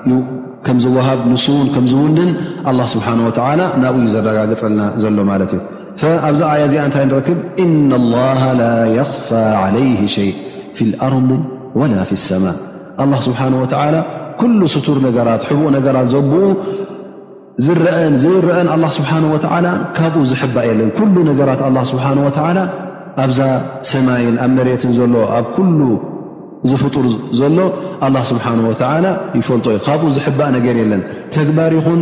እዩ ከም ዝወሃብ ንሱ እውን ከም ዝውንን ኣላ ስብሓን ወተላ ናብኡዩ ዘረጋግፀልና ዘሎ ማለት እዩ ኣብዚ ኣያ እዚኣ እንታይ ንረክብ እና ላሃ ላ የኽፋ ዓለይህ ሸይ ፊ ልኣርض ወላ ፊ ሰማ ኣላ ስብሓን ወተላ ኩሉ ስቱር ነገራት ሕብኡ ነገራት ዘብኡ ዝረአን ዘይረአን ኣላ ስብሓን ወተዓላ ካብኡ ዝሕባእ የለን ኩሉ ነገራት ኣላ ስብሓን ወተዓላ ኣብዛ ሰማይን ኣብ መሬትን ዘሎ ኣብ ኩሉ ዝፍጡር ዘሎ ኣላ ስብሓን ወተዓላ ይፈልጦ እዩ ካብኡ ዝሕባእ ነገር የለን ተግባር ይኹን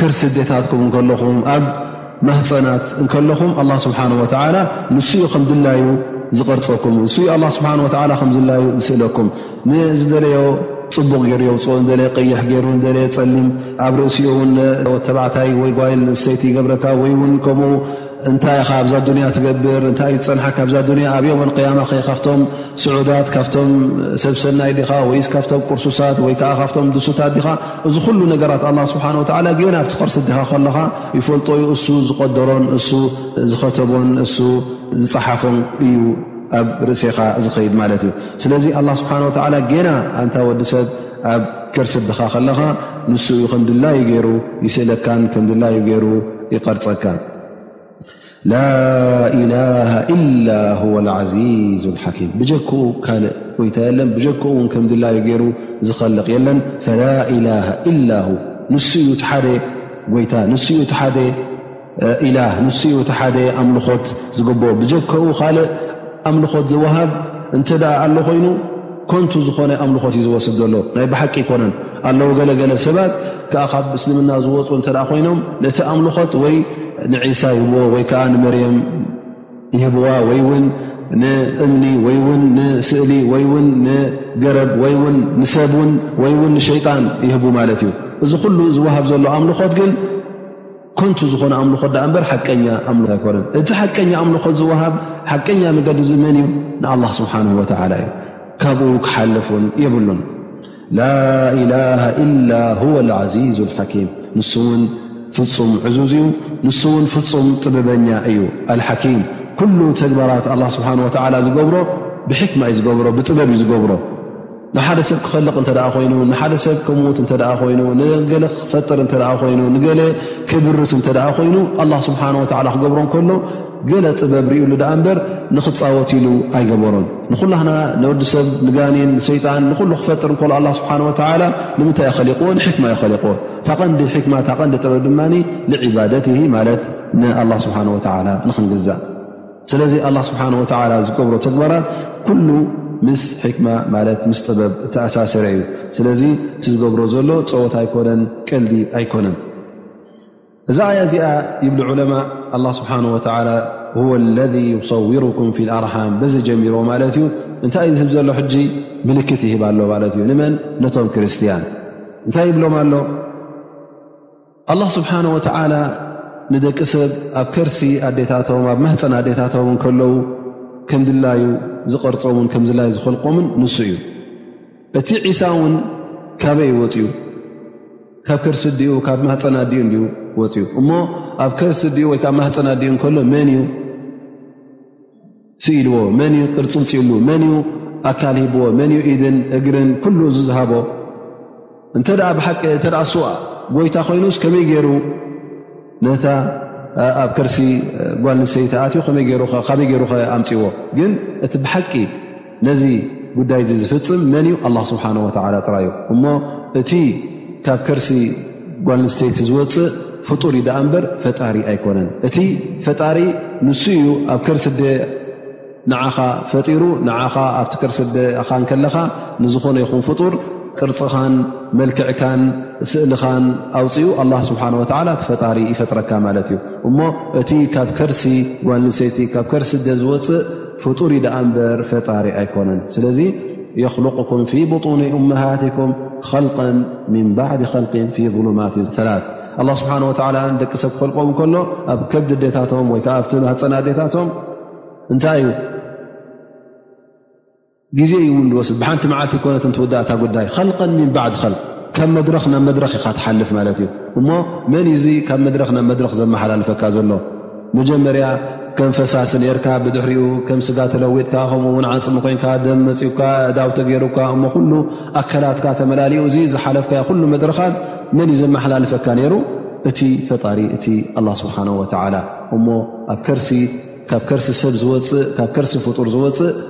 ከርሲ ኣዴታትኩም እንከለኹም ኣብ ማህፀናት እንከለኹም ኣላ ስብሓን ወተዓላ ንሱ ዩ ከም ድላዩ ዝቐርፀኩም ንሱ ዩ ኣላ ስብሓን ወተዓላ ከም ዝላዩ ዝስእለኩም ንዝደለዮ ፅቡቕ ገይሩ የውፅኦ ንደለ ቀይሕ ገይሩ ንደለ ፀሊም ኣብ ርእሲኡ እውን ተባዕታይ ወይ ጓይል ንሰይቲ ይገብረካ ወይ እውን ከምኡ እንታይ ኢኻ ኣብዛ ዱንያ ትገብር እንታይ እዩ ዝፀንሓ ካብዛ ዱንያ ኣብ ዮም ኣልቅያማ ከ ካብቶም ስዑዳት ካብቶም ሰብሰናይ ዲኻ ወይስ ካብቶም ቅርሱሳት ወይ ከዓ ካብቶም ድሱታት ዲኻ እዚ ኩሉ ነገራት ኣላ ስብሓን ወተዓላ ገና ኣብቲ ኸርሲ ድኻ ከለኻ ይፈልጦ ዩ እሱ ዝቐደሮን እሱ ዝኸተቦን እሱ ዝፀሓፎን እዩ ኣብ ርእሴኻ ዝኸይድ ማለት እዩ ስለዚ ኣላ ስብሓን ወተዓላ ገና ኣንታ ወዲ ሰብ ኣብ ከርሲ ድኻ ከለኻ ንሱ እዩ ከምድላዩ ገይሩ ይስእለካን ከምድላዩ ገይሩ ይቐርፀካን ላኢላሃ ኢላ ሁወ ዓዚዙ ሓኪም ብጀክኡ ካልእ ጎይታ የለን ብጀክኡ እውን ከም ድላዩ ገይሩ ዝኸልቕ የለን ፈላ ኢላሃ ኢላ ንሱ ዩ እቲ ሓደ ጎይታ ንሱ ዩ እቲ ሓደ ኢላ ንሱ ዩ እቲ ሓደ ኣምልኾት ዝግብኦ ብጀክኡ ካልእ ኣምልኾት ዝወሃብ እንተ ደኣ ኣሎ ኮይኑ ኮንቱ ዝኾነ ኣምልኾት እዩ ዝወስድ ዘሎ ናይ ብሓቂ ኣይኮነን ኣለዉ ገለገለ ሰባት ከኣ ካብ እስልምና ዝወፁ እተ ኮይኖም ነቲ ኣምልኾት ወይ ንዒሳ ይህብዎ ወይ ከዓ ንመርየም ይህብዋ ወይ ውን ንእምኒ ወይ ውን ንስእሊ ወይ ውን ንገረብ ወይ ውን ንሰብ ን ወይ ውን ንሸይጣን ይህቡ ማለት እዩ እዚ ኩሉ ዝወሃብ ዘሎ ኣምልኾት ግን ኮንቱ ዝኾነ ኣምልኾ ዳኣ እምበር ሓቀኛ ኣምልኾ ኣይኮነን እቲ ሓቀኛ ኣምልኾ ዝወሃብ ሓቀኛ መገዲ ዝመን እዩ ንኣላህ ስብሓን ወተላ እዩ ካብኡ ክሓልፍ ውን የብሉን ላኢላሃ ኢላ ሁወ ዓዚዙ ሓኪም ንሱ እውን ፍፁም ዕዙዝ እዩ ንሱ እውን ፍፁም ጥበበኛ እዩ ኣልሓኪም ኩሉ ተግባራት ኣላ ስብሓን ወተዓላ ዝገብሮ ብሕክማ እዩ ዝገብሮ ብጥበብ እዩ ዝገብሮ ንሓደ ሰብ ክኸልቕ እተ ኮይኑ ንሓደ ሰብ ከምውት እተ ኮይኑ ንገለ ክፈጥር እተ ኮይኑ ንገለ ክብርስ እተ ኮይኑ ኣላ ስብሓን ወላ ክገብሮ ከሎ ገለ ጥበብ ርኡሉ ድኣ እምበር ንኽፃወት ኢሉ ኣይገበሮን ንኩላና ንወዲ ሰብ ንጋኒን ንሰይጣን ንኩሉ ክፈጥር እከሎ ኣላ ስብሓን ወላ ንምንታይ ዩ ኸሊቁዎ ንሕክማ ዩ ኸሊቁዎ ታቐንዲ ሕክማ ታቐንዲ ጥበብ ድማ ንዒባደት ማለት ንኣላ ስብሓን ወላ ንክንግዛእ ስለዚ ኣላ ስብሓን ወተላ ዝገብሮ ተግባራት ኩሉ ምስ ሕክማ ማለት ምስ ጥበብ እተኣሳሰረ እዩ ስለዚ እቲ ዝገብሮ ዘሎ ፀወት ኣይኮነን ቀልዲ ኣይኮነን እዛ ኣያ እዚኣ ይብሉ ዑለማ ኣላ ስብሓን ወተላ ወ ለذ ዩሰውሩኩም ፊ ኣርሓም በዚ ጀሚሮ ማለት እዩ እንታይ እዩ ዝህብ ዘሎ ሕጂ ምልክት ይህብ ኣሎ ማለት እዩ ንመን ነቶም ክርስትያን እንታይ ይብሎም ኣሎ ኣላህ ስብሓን ወተዓላ ንደቂ ሰብ ኣብ ከርሲ ኣዴታቶም ኣብ ማህፀን ኣዴታቶም እንከለዉ ከም ድላዩ ዝቐርፆምን ከም ዝላዩ ዝኸልቆምን ንሱ እዩ እቲ ዒሳ እውን ካበይ ወፅኡ ካብ ከርሲ ዲኡ ካብ ማህፀን ኣዲኡ እንዲኡ ወፅኡ እሞ ኣብ ከርሲ ዲኡ ወይከዓ ማህፀን ኣዲኡ እንከሎ መን እዩ ስኢልዎ መን እዩ ቅርፂ ውፅእሉ መን እዩ ኣካል ሂብዎ መን እዩ ኢድን እግርን ኩሉ እዚ ዝሃቦ እንተ ብሓቂ እተ ስዋ ጎይታ ኮይኑስ ከመይ ገይሩ ነታ ኣብ ከርሲ ጓል ንሰይቲ ኣትዩ ከመይ ካበይ ገይሩ ከ ኣምፅዎ ግን እቲ ብሓቂ ነዚ ጉዳይ እዚ ዝፍፅም መን እዩ ኣላ ስብሓን ወላ ጥራዩ እሞ እቲ ካብ ከርሲ ጓል ኣንስተይቲ ዝወፅእ ፍጡር እዩ ደኣ እምበር ፈጣሪ ኣይኮነን እቲ ፈጣሪ ንሱ እዩ ኣብ ከርሲደ ንዓኻ ፈጢሩ ንዓኻ ኣብቲ ከርሲደኻ ከለኻ ንዝኾነ ይኹን ፍጡር ቅርፅኻን መልክዕካን ስእልኻን ኣውፅኡ ኣላ ስብሓን ወላ እቲ ፈጣሪ ይፈጥረካ ማለት እዩ እሞ እቲ ካብ ከርሲ ጓል ኣንስተይቲ ካብ ከርሲደ ዝወፅእ ፍጡር ዩ ደኣ እምበር ፈጣሪ ኣይኮነን ስለዚ የኽልቁኩም ፊ ቡጡኒ እመሃትኩም ኸልቀ ምን ባዕዲ ኸልቅ ፊ ظሉማት ላ ኣላ ስብሓን ወላ ደቂ ሰብ ክፈልቆም ከሎ ኣብ ከብዲ ዴታቶም ወይከዓ ኣብቲ ማህፀና ዴታቶም እንታይ እዩ ግዜ ይውን ዝወስድ ብሓንቲ መዓልቲ ኮነት እንትውዳእታ ጉዳይ ኸልቀ ምን ባዕዲ ኸልቅ ካብ መድረኽ ናብ መድረኽ ኢኻ ትሓልፍ ማለት እዩ እሞ መን እዙ ካብ መድረኽ ናብ መድረኽ ዘመሓላልፈካ ዘሎ መጀመርያ ከም ፈሳሲ ነርካ ብድሕሪኡ ከም ስጋ ተለዊጥካ ከምኡ ውን ዓፅሚ ኮንካ ደም መፅኡካ እዳው ተገይሩካ እሞ ኩሉ ኣከላትካ ተመላሊኡ እዚ ዝሓለፍካዮ ኩሉ መድረኻት መን እዩ ዘመሓላልፈካ ነይሩ እቲ ፈጣሪ እቲ ኣላ ስብሓን ወተዓላ እሞ ኣብ ከርሲ ካብ ከርሲ ሰብ ዝወፅእ ካብ ከርሲ ፍጡር ዝወፅእ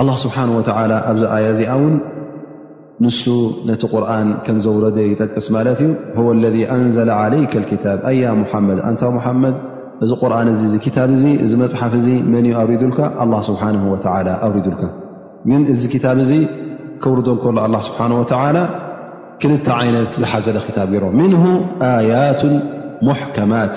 ኣላ ስብሓን ወተዓላ ኣብዚ ኣያ እዚኣ እውን ንሱ ነቲ ቁርን ከም ዘውረደ ይጠቅስ ማለት እዩ ሆወ ለذ ኣንዘለ ዓለይከ ልክታብ ኣያ ሙሓመድ ኣንታ ሙሓመድ እዚ ቁርን እዚ እዚ ክታብ እዚ እዚ መፅሓፍ እዚ መን እዩ ኣውሪዱልካ ኣላ ስብሓን ወተላ ኣውሪዱልካ ግን እዚ ክታብ እዚ ከውርዶ ከሎ ኣላ ስብሓን ወተላ ክልተ ዓይነት ዝሓዘለ ክታብ ገይሮ ምንሁ ኣያት ሙሕከማት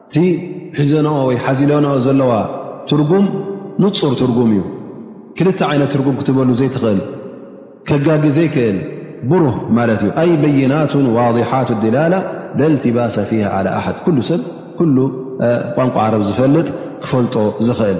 እቲ ሒዘንኦ ወይ ሓዚለንኦ ዘለዋ ትርጉም ንፁር ትርጉም እዩ ክልተ ዓይነት ትርጉም ክትበሉ ዘይትኽእል ከጋጊ ዘይክእል ብሩህ ማለት እዩ ኣይ በይናት ዋضሓት ድላላ ለልትባሰ ፊ ዓላ ኣሓድ ኩሉ ሰብ ኩሉ ቋንቋ ዓረብ ዝፈልጥ ክፈልጦ ዝኽእል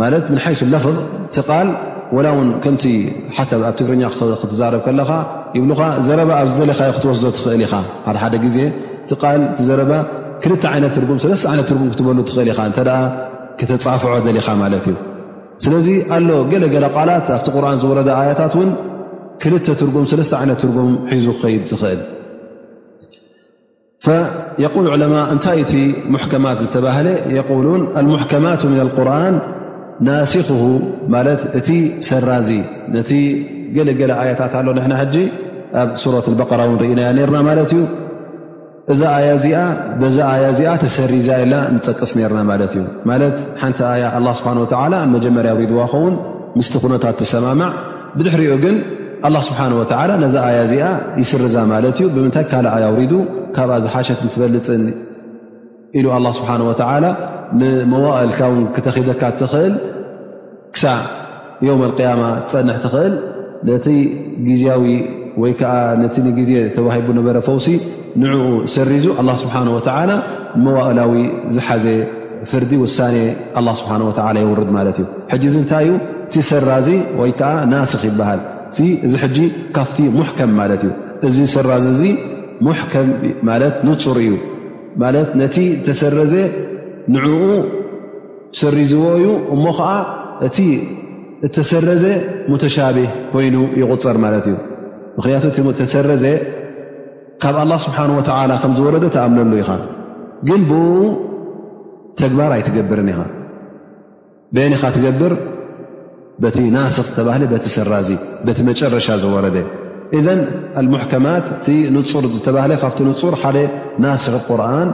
ማለት ምን ሓይሱ ለፍظ እቲ ቃል ወላ ውን ከምቲ ሓ ኣብ ትግርኛ ክትዛረብ ከለኻ ይብሉኻ ዘረባ ኣብ ዝደለኻዮ ክትወስዶ ትኽእል ኢኻ ሓደ ሓደ ግዜ እቲ ቃል እቲ ዘረባ ክልተ ዓይነት ትርጉም ሰለስተ ዓይነት ትርጉም ክትበሉ ትኽእል ኢኻ እተ ክተፃፍዖ ደሊኻ ማለት እዩ ስለዚ ኣሎ ገለገለ ቃላት ኣብቲ ቁርን ዝወረደ ኣያታት እውን ክልተ ትርጉም ሰለስተ ዓይነት ትርጉም ሒዙ ክኸይድ ዝኽእል የቁል ዑለማ እንታይ እቲ ሙሕከማት ዝተባህለ የቁሉን ኣልሙሕከማት ምን ኣልቁርን ናሲክ ማለት እቲ ሰራዚ ነቲ ገለገለ ኣያታት ኣሎ ንሕና ሕጂ ኣብ ሱረት በቀራ እውን ርኢናያ ነርና ማለት እዩ እዛ ኣያ እዚኣ በዛ ኣያ እዚኣ ተሰሪዛ ኢልና ንጠቅስ ነርና ማለት እዩ ማለት ሓንቲ ኣያ ኣላ ስብሓን ወተላ ኣብ መጀመርያ ውሪድዋ ኸውን ምስቲ ኩነታት ትሰማማዕ ብድሕሪኡ ግን ኣላ ስብሓን ወተዓላ ነዛ ኣያ እዚኣ ይስርዛ ማለት እዩ ብምንታይ ካልእ ኣያ ውሪዱ ካብኣ ዝሓሸት ንትበልፅን ኢሉ ኣላ ስብሓን ወተዓላ ንመዋእልካ ውን ክተኺደካ እትኽእል ክሳዕ ዮም ኣልቅያማ ትፀንሕ ትኽእል ነቲ ግዜያዊ ወይ ከዓ ነቲ ንግዜ ተዋሂቡ ነበረ ፈውሲ ንዕኡ ሰሪዙ ኣላ ስብሓን ወተዓላ መዋእላዊ ዝሓዘ ፍርዲ ውሳኔ ኣላ ስብሓን ወተዓላ የውርድ ማለት እዩ ሕጂ እዚ እንታይ እዩ እቲ ሰራዚ ወይ ከዓ ናስኽ ይበሃል እዚ ሕጂ ካብቲ ሙሕከም ማለት እዩ እዚ ሰራዚ እዚ ሙሕከም ማለት ንፁር እዩ ማለት ነቲ ተሰረዘ ንዕኡ ሰሪዝዎ እዩ እሞ ከዓ እቲ እተሰረዘ ሙተሻቢህ ኮይኑ ይቁፀር ማለት እዩ ምክንያቱ እቲ ተሰረዘ ካብ ኣላ ስብሓን ወተላ ከም ዝወረደ ተኣምነሉ ኢኻ ግን ብኡ ተግባር ኣይትገብርን ኢኻ በየን ኢኻ ትገብር በቲ ናስኽ ተባህለ በቲ ሰራዚ በቲ መጨረሻ ዝወረደ እዘን ኣልሙሕከማት እቲ ንፁር ዝተባህለ ካብቲ ንፁር ሓደ ናስኽ ቁርን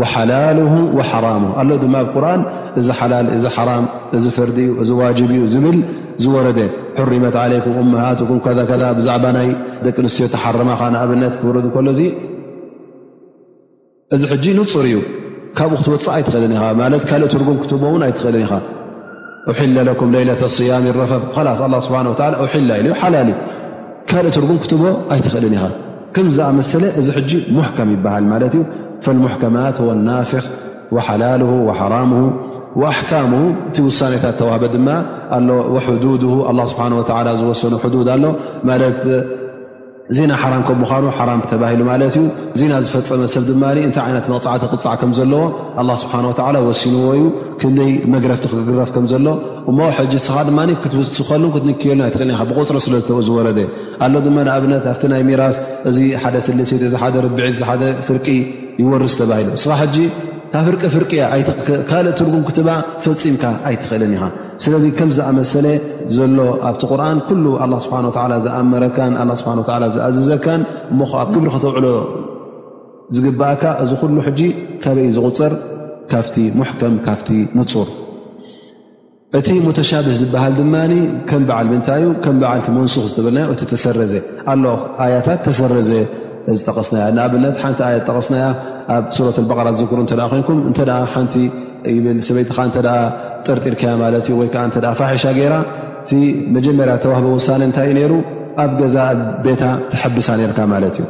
ወሓላል ወሓራሙ ኣሎ ድማ ኣብ ቁርን እዚ ሓላል እዚ ሓራም እዚ ፈርዲ እዩ እዚ ዋጅብ እዩ ዝብል ዝወረደ ሕሪመት ዓለይኩም እመሃትኩም ከ ከ ብዛዕባ ናይ ደቂ ኣንስትዮ ተሓረማ ከ ንኣብነት ክውረድ ከሎ እዙ እዚ ሕጂ ንፁር እዩ ካብኡ ክትወፅእ ኣይትኽእልን ኢኻ ማለት ካልእ ትርጉም ክትህቦ እውን ኣይትኽእልን ኢኻ ሒለ ለኩም ለይለ ስያም ረፈብ ላስ ኣ ስብሓ ሒላ ኢዩ ሓላል እዩ ካልእ ትርጉም ክትህቦ ኣይትኽእልን ኢኻ ከም ዝኣመሰለ እዚ ሕጂ ሙሕከም ይበሃል ማለት እዩ ፈልሙሕከማት ወናስክ ወሓላል ወሓራም ወኣሕካሙ እቲ ውሳኔታት ተዋህበ ድማ ኣሎ ወሕዱድ ስብሓ ዝወሰኑ ሕዱድ ኣሎ ማለት ዜና ሓራም ከም ምዃኑ ሓራም ተባሂሉ ማለት እዩ ዜና ዝፈፀመ ሰብ ድማ እንታይ ዓይነት መቕፃዕቲ ክቕፃዕ ከም ዘለዎ ኣላ ስብሓን ወተዓላ ወሲንዎ እዩ ክንደይ መግረፍቲ ክግረፍ ከም ዘሎ እሞ ሕጂ ስኻ ድማ ክትውስኸሉ ክትንክየሉ ኣይትኽእል ኢኻ ብቁፅሪ ስለ ዝተዝወረደ ኣሎ ድማ ንኣብነት ኣብቲ ናይ ሚራስ እዚ ሓደ ስልሴት እዚ ሓደ ርብዒት እዚ ሓደ ፍርቂ ይወርስ ተባሂሉ እስኻ ሕጂ ካብ ፍርቂ ፍርቂ እያ ካልእ ትርጉም ክትባ ፈፂምካ ኣይትኽእልን ኢኻ ስለዚ ከም ዝኣመሰለ ዘሎ ኣብቲ ቁርን ኩሉ ኣላ ስብሓን ወላ ዝኣመረካን ኣ ስብሓ ወላ ዝኣዝዘካን እሞ ከ ኣብ ክብሪ ከተውዕሎ ዝግብእካ እዚ ኩሉ ሕጂ ካበይ ዝቁፅር ካብቲ ሙሕከም ካብቲ ንፁር እቲ ሙተሻብህ ዝበሃል ድማ ከም በዓል ምንታይ እዩ ከም በዓልቲ መንሱኽ ዝተበልናዮ እቲ ተሰረዘ ኣሎ ኣያታት ተሰረዘ ዝጠቐስናያ ንኣብነት ሓንቲ ኣያ ዝጠቐስናያ ኣብ ሱረት በቃራት ዝክሩ እተ ኮይንኩም እተ ሓንቲ ይብል ሰበይትኻ እተ ጠርጢርካያ ማለት እዩ ወይከዓ እተ ፋሒሻ ገይራ እቲ መጀመርያ ተዋህበ ውሳነ እንታይ እዩ ነይሩ ኣብ ገዛ ቤታ ተሐብሳ ነርካ ማለት እዩ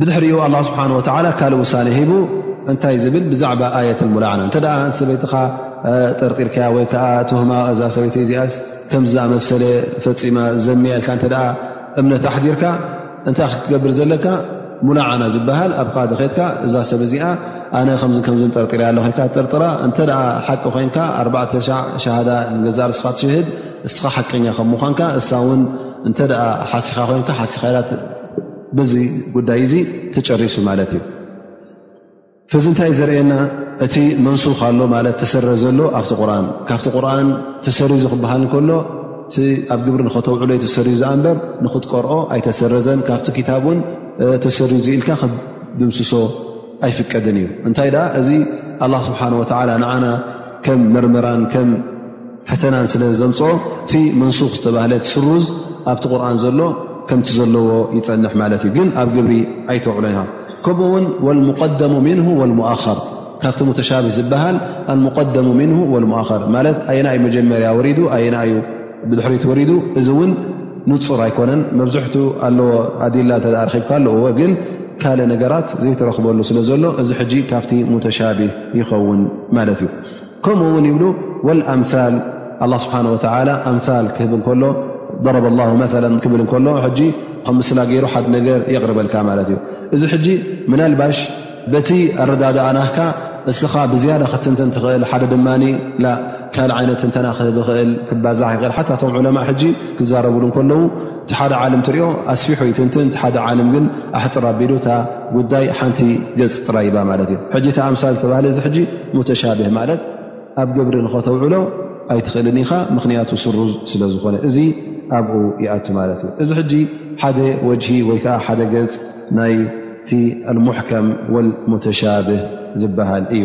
ብድሕሪኡ ኣላ ስብሓን ወተላ ካልእ ውሳነ ሂቡ እንታይ ዝብል ብዛዕባ ኣየት ሙላዕና እተ ሰበይትኻ ጠርጢርካያ ወይከዓ ትህማ እዛ ሰበይቲ እዚኣስ ከምዝኣመሰለ ፈፂማ ዘምያ ኢልካ እተ እምነት ኣሕዲርካ እንታይ ክትገብር ዘለካ ሙላዓና ዝበሃል ኣብ ቃዲ ከትካ እዛ ሰብ እዚኣ ኣነ ከምዚ ከም ጠርጢር ኣለ ኮልካ ጠርጥራ እንተ ሓቂ ኮይንካ ኣርባዕተ ሻዕ ሸሃዳ ንገዛእ ርስኻ ትሸህድ እስኻ ሓቀኛ ከም ምዃንካ እሳ እውን እንተ ሓሲኻ ኮይንካ ሓሲኻ ኢላ በዚ ጉዳይ እዚ ተጨሪሱ ማለት እዩ እዚ እንታይ ዘርእየና እቲ መንሱኽ ኣሎ ማለት ተሰረ ዘሎ ኣብቲ ቁርን ካብቲ ቁርን ተሰሪዙ ክበሃል ከሎ እቲ ኣብ ግብሪ ንኸተውዕሎ ተሰሪዙ ኣንበር ንኽትቀርኦ ኣይተሰረዘን ካብቲ ክታብ ውን ተሰሪዙ ኢልካ ክድምስሶ ኣይፍቀድን እዩ እንታይ ደኣ እዚ ኣላ ስብሓን ወላ ንዓና ከም መርመራን ከም ፈተናን ስለ ዘምፅኦ እቲ መንሱክ ዝተባህለ ስሩዝ ኣብቲ ቁርን ዘሎ ከምቲ ዘለዎ ይፀንሕ ማለት እዩ ግን ኣብ ግብሪ ኣይተውዕሎ ኢ ከምኡ ውን ወልሙቀደሙ ምን ወልሙኣኸር ካብቲ ሙተሻብ ዝበሃል ኣልሙቀደሙ ምን ወልሙኣኸር ማለት ኣየና እዩ መጀመርያ ወሪዱ ኣየና እዩ ብድሕሪት ወሪዱ እዚ እውን ንፁር ኣይኮነን መብዝሕት ኣለዎ ኣዲላ እተ ረኪብካ ኣለዎ ግን ካልእ ነገራት ዘይተረክበሉ ስለ ዘሎ እዚ ሕጂ ካብቲ ሙተሻብ ይኸውን ማለት እዩ ከምኡ ውን ይብሉ ወኣምል ኣ ስብሓ ኣምል ክህብ ከሎ ضረበ ላ መ ክብል ከሎ ከም ምስላ ገይሩ ሓ ነገር የቕርበልካ ማለት እዩ እዚ ሕጂ ምናልባሽ በቲ ኣረዳድእናካ እስኻ ብዝያዳ ክትንትን ትኽእል ሓደ ድማ ካልእ ዓይነት ትንተና ክህብ ኽእል ክባዛሕ ይኽእል ሓ ቶም ዑለማ ሕጂ ክዛረብሉ ከለዉ እቲ ሓደ ዓለም ትሪኦ ኣስፊሑ ይትንትን እቲ ሓደ ዓለም ግን ኣሕፅር ኣቢሉ እታ ጉዳይ ሓንቲ ገፅ ጥራይ ይባ ማለት እዩ ሕጂ እቲ ኣምሳል ዝተባህለ እዚ ሕጂ ሙተሻብህ ማለት ኣብ ግብሪ ንኸተውዕሎ ኣይትኽእልን ኢኻ ምኽንያቱ ስሩዝ ስለ ዝኾነ እዚ ኣብኡ ይኣቱ ማለት እዩ እዚ ሕጂ ሓደ ወጅሂ ወይ ከዓ ሓደ ገፅ ናይቲ ኣልሙሕከም ወልሙተሻብህ ዝበሃል እዩ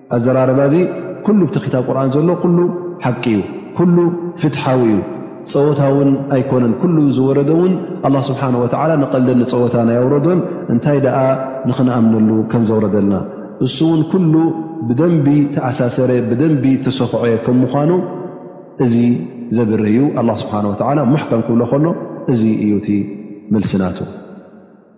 ኣዘራርባ እዚ ኩሉ ብቲ ክታብ ቁርን ዘሎ ኩሉ ሓቂ እዩ ኩሉ ፍትሓዊ እዩ ፀወታ ውን ኣይኮነን ኩሉ ዝወረደ እውን ኣላ ስብሓን ወተላ ንቀልደን ንፀወታ ናይ ኣውረዶን እንታይ ደኣ ንክንኣምነሉ ከም ዘውረደልና እሱ እውን ኩሉ ብደንቢ ተኣሳሰረ ብደንቢ ተሰክዐ ከም ምኳኑ እዚ ዘብር እዩ ኣላ ስብሓን ወተላ ሙሕከም ክብሎ ከሎ እዚ እዩ እቲ መልስናቱ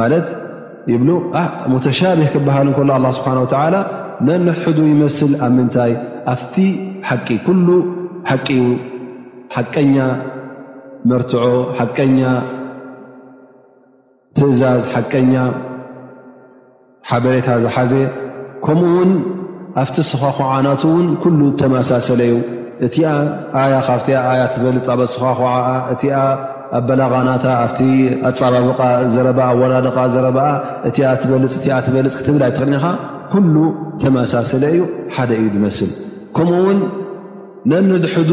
ማለት ይብሉ ሙተሻብህ ክበሃል እከሎ ኣ ስብሓ ወላ ነንሕዱ ይመስል ኣብ ምንታይ ኣብቲ ሓቂ ኩሉ ሓቂ ዩ ሓቀኛ መርትዖ ሓቀኛ ትእዛዝ ሓቀኛ ሓበሬታ ዝሓዘ ከምኡ ውን ኣብቲ ስዃኹዓናቱ ውን ኩሉ ተመሳሰለ ዩ እቲ ኣያ ካብቲ ኣያ ትበልፅ ኣብ ኣስዃኹዓኣ እቲ ኣበላቓናታ ኣብቲ ኣፃባብቓ ዘረባ ኣወዳድቓ ዘረባኣ እቲ ትበልፅ እቲ ትበልፅ ክትብል ኣይትኽእልኒኻ ኩሉ ተመሳሰለ እዩ ሓደ እዩ ዝመስል ከምኡ ውን ነንድሕዱ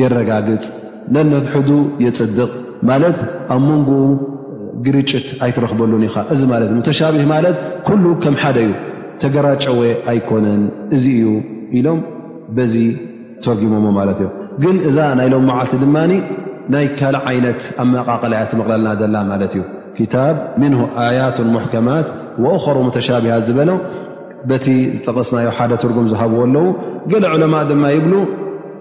የረጋግፅ ነንሕዱ የፅድቕ ማለት ኣብ መንጎኡ ግርጭት ኣይትረኽበሉን ኢኻ እዚ ማለት ሙተሻቢህ ማለት ኩሉ ከም ሓደ እዩ ተገራጨወ ኣይኮነን እዚ እዩ ኢሎም በዚ ተርጊሞሞ ማለት እዮም ግን እዛ ናይ ሎም መዓልቲ ድማ ናይ ካልእ ዓይነት ኣብ መቃቐል እያ ትመቕለልና ዘላ ማለት እዩ ክታብ ምን ኣያት ሙሕከማት ወእኸሩ ሙተሻቢሃት ዝበሎ በቲ ዝጠቐስናዮ ሓደ ትርጉም ዝሃብዎ ኣለዉ ገለ ዕለማ ድማ ይብሉ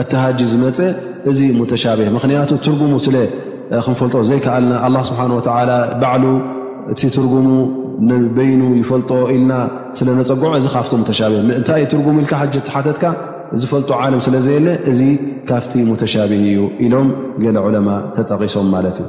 እቲ ሃጂ ዝመፀ እዚ ሙተሻብህ ምክንያቱ ትርጉሙ ስለ ክንፈልጦ ዘይከኣልና ኣላ ስብሓን ወተላ ባዕሉ እቲ ትርጉሙ ንበይኑ ይፈልጦ ኢልና ስለ ነፀግዖ እዚ ካብቲ ሙተሻብህ ምእንታይ ዩ ትርጉሙ ኢልካ ሓ ተሓተትካ ዝፈልጦ ዓለም ስለ ዘየለ እዚ ካብቲ ሙተሻብህ እዩ ኢሎም ገለ ዑለማ ተጠቒሶም ማለት እዩ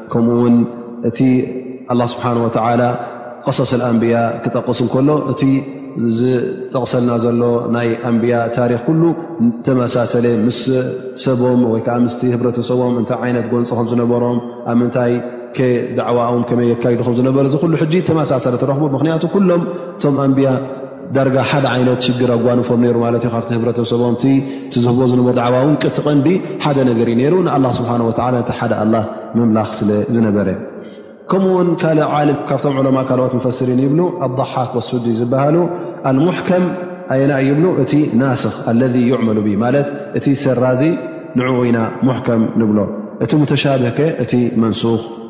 ከምኡ ውን እቲ ኣላ ስብሓን ወተላ ቀሰስ ኣንብያ ክጠቕስ እንከሎ እቲ ዝጠቕሰልና ዘሎ ናይ ኣንብያ ታሪክ ኩሉ ተመሳሰለ ምስ ሰቦም ወይከዓ ምስ ህብረተሰቦም እንታይ ዓይነት ጎንፂ ከም ዝነበሮም ኣብ ምንታይ ዳዕዋኦም ከመይ የካይዱ ከም ዝነበረ እዚ ኩሉ ሕጂ ተመሳሰለ ትረኽቡ ምክንያቱ ኩሎም እቶም ኣንብያ ዳርጋ ሓደ ዓይነት ሽግር ኣጓንፎም ነይሩ ማለት እዩ ካብቲ ህብረተሰቦም እቲ ዝህቦ ዝነበሩ ዳዕዋ እውን ቅቲ ቐንዲ ሓደ ነገር እዩ ነይሩ ንኣላ ስብሓን ወላ እቲ ሓደ ኣላ ምምላኽ ስለ ዝነበረ ከምኡ ውን ካልእ ዓልም ካብቶም ዕለማ ካልኦት መፈስሪን ይብሉ ኣضሓክ ወሱዲ ዝበሃሉ ኣልሙሕከም ኣየና ይብሉ እቲ ናስኽ ኣለذ ይዕመሉ ብ ማለት እቲ ሰራዚ ንዕኡ ኢና ሙሕከም ንብሎ እቲ ሙተሻብህ ከ እቲ መንሱኽ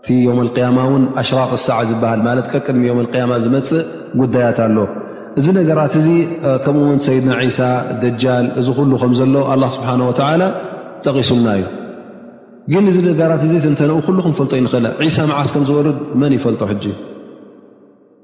እቲ ዮም ልያማ እውን ኣሽራቅ ሳዕ ዝበሃል ማለት ቀቅድሚ ዮም ያማ ዝመፅእ ጉዳያት ኣሎ እዚ ነገራት እዚ ከምኡውን ሰይድና ዒሳ ደጃል እዚ ኩሉ ከም ዘሎ ኣላ ስብሓን ወተላ ጠቒሱልና እዩ ግን እዚ ነገራት እዚ ተንተንኡ ኩሉ ክንፈልጦ ይንክእል ዒሳ መዓስ ከም ዝወርድ መን ይፈልጦ ሕጂ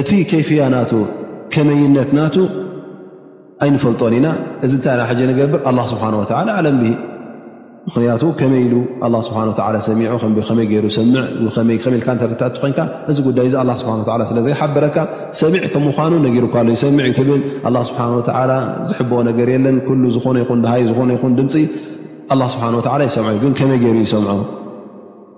እቲ ኬፍያ ና ከመይነት ና ኣይንፈልጦን ኢና እዚ ንታይ ና ንገብር ኣ ስብሓ ኣለም ብ ምክንያቱ ከመይ ኢሉ ስብሓ ሰሚዑ ከመይ ገይሩ ሰምዕ ከመልካ ተርታ ኮይንካ እዚ ጉዳይ ዚ ስብሓ ስለዘይሓበረካ ሰሚዕ ከም ምኳኑ ነጊሩካ ሎ ይሰምዕ ዩ ትብል ስብሓ ዝሕብኦ ነገር የለን ኩሉ ዝኾነ ይኹን ሃይ ዝኾነ ይኹን ድምፂ ስብሓ ይሰምዑ ግን ከመይ ገይሩ ይሰምዑ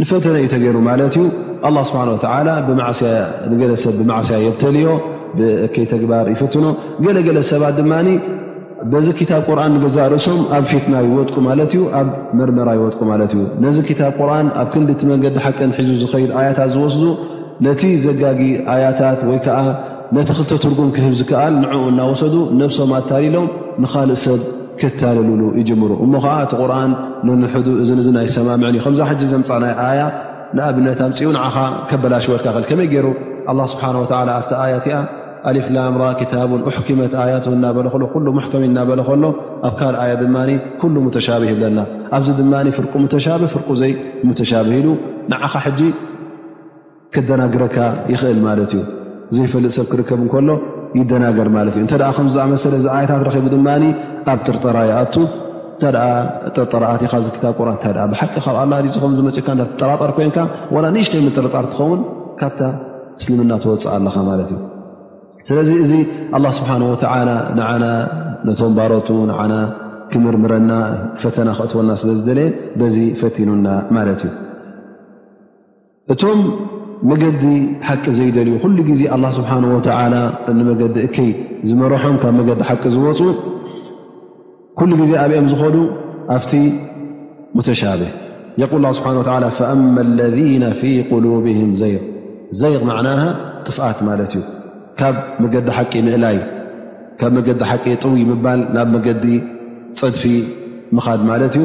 ንፈተነ እዩ ተገይሩ ማለት እዩ ኣላ ስብሓን ወተላ ብማዕስያ ንገለ ሰብ ብማዕስያ የብተልዮ ብእከይ ተግባር ይፍትኖ ገለገለ ሰባት ድማ በዚ ክታብ ቁርን ንገዛእ ርእሶም ኣብ ፊትና ይወጥቁ ማለት እዩ ኣብ መርመራ ይወጥቁ ማለት እዩ ነዚ ክታብ ቁርን ኣብ ክንዲ እቲ መንገዲ ሓቅን ሒዙ ዝኸይድ ኣያታት ዝወስዱ ነቲ ዘጋጊ ኣያታት ወይ ከዓ ነቲ ክልተ ትርጉም ክህብ ዝከኣል ንዕኡ እናወሰዱ ነብሶም ኣታሊሎም ንካልእ ሰብ ክታልልሉ ይጅምሩ እሞ ከዓ እቲ ቁርን ነንሕዱ እዚ ን ኣይሰማምዕን እዩ ከምዛ ሕጂ ዘምፃእ ናይ ኣያ ንኣብነት ኣምፅኡ ንዓኻ ከበላሽወልካ ክል ከመይ ገይሩ ኣ ስብሓ ወ ኣብቲ ኣያ እቲኣ ኣሊፍላምራ ክታቡን ኣሕክመት ኣያት እናበለ ሎ ኩሉ ሙሕከም እናበለ ከሎ ኣብ ካል ኣያ ድማ ኩሉ ሙተሻብህ ይብለና ኣብዚ ድማ ፍርቁ ሙተሻብህ ፍርቁ ዘይ ሙተሻብህ ኢሉ ንዓኻ ሕጂ ከደናግረካ ይኽእል ማለት እዩ ዘይፈልጥ ሰብ ክርከብ እንከሎ ይደናገር ማለት እዩ እንተ ከምዝኣመሰለ ዚ ዓይነታት ረኪቡ ድማ ኣብ ጥርጠራ ይኣቱ እታ ጠርጠራኣትኻ ዝክታ ቁር እታ ብሓቂ ካብ ኣላ ዝከም ዝመፅካ ጠራጠር ኮይንካ ዋላ ንእሽተይ ምጥርጣር ትኸውን ካብታ እስልምና ተወፅእ ኣለኻ ማለት እዩ ስለዚ እዚ ኣላ ስብሓን ወተላ ንዓና ነቶም ባሮቱ ንዓና ክምርምረና ፈተና ክእትወና ስለ ዝደለየ በዚ ፈቲኑና ማለት እዩ እቶም መገዲ ሓቂ ዘይደልዩ ኩሉ ግዜ ኣላ ስብሓን ወተላ ንመገዲ እከይ ዝመረሖም ካብ መገዲ ሓቂ ዝወፁ ኩሉ ግዜ ኣብኦም ዝኸዱ ኣብቲ ሙተሻበ የቁል ላ ስብሓን ወላ ፈኣማ ለذነ ፊ ቁሉብህም ዘይ ዘይ ማዕና ጥፍኣት ማለት እዩ ካብ መገዲ ሓቂ ምእላይ ካብ መገዲ ሓቂ ጥውይ ምባል ናብ መገዲ ፀድፊ ምኻድ ማለት እዩ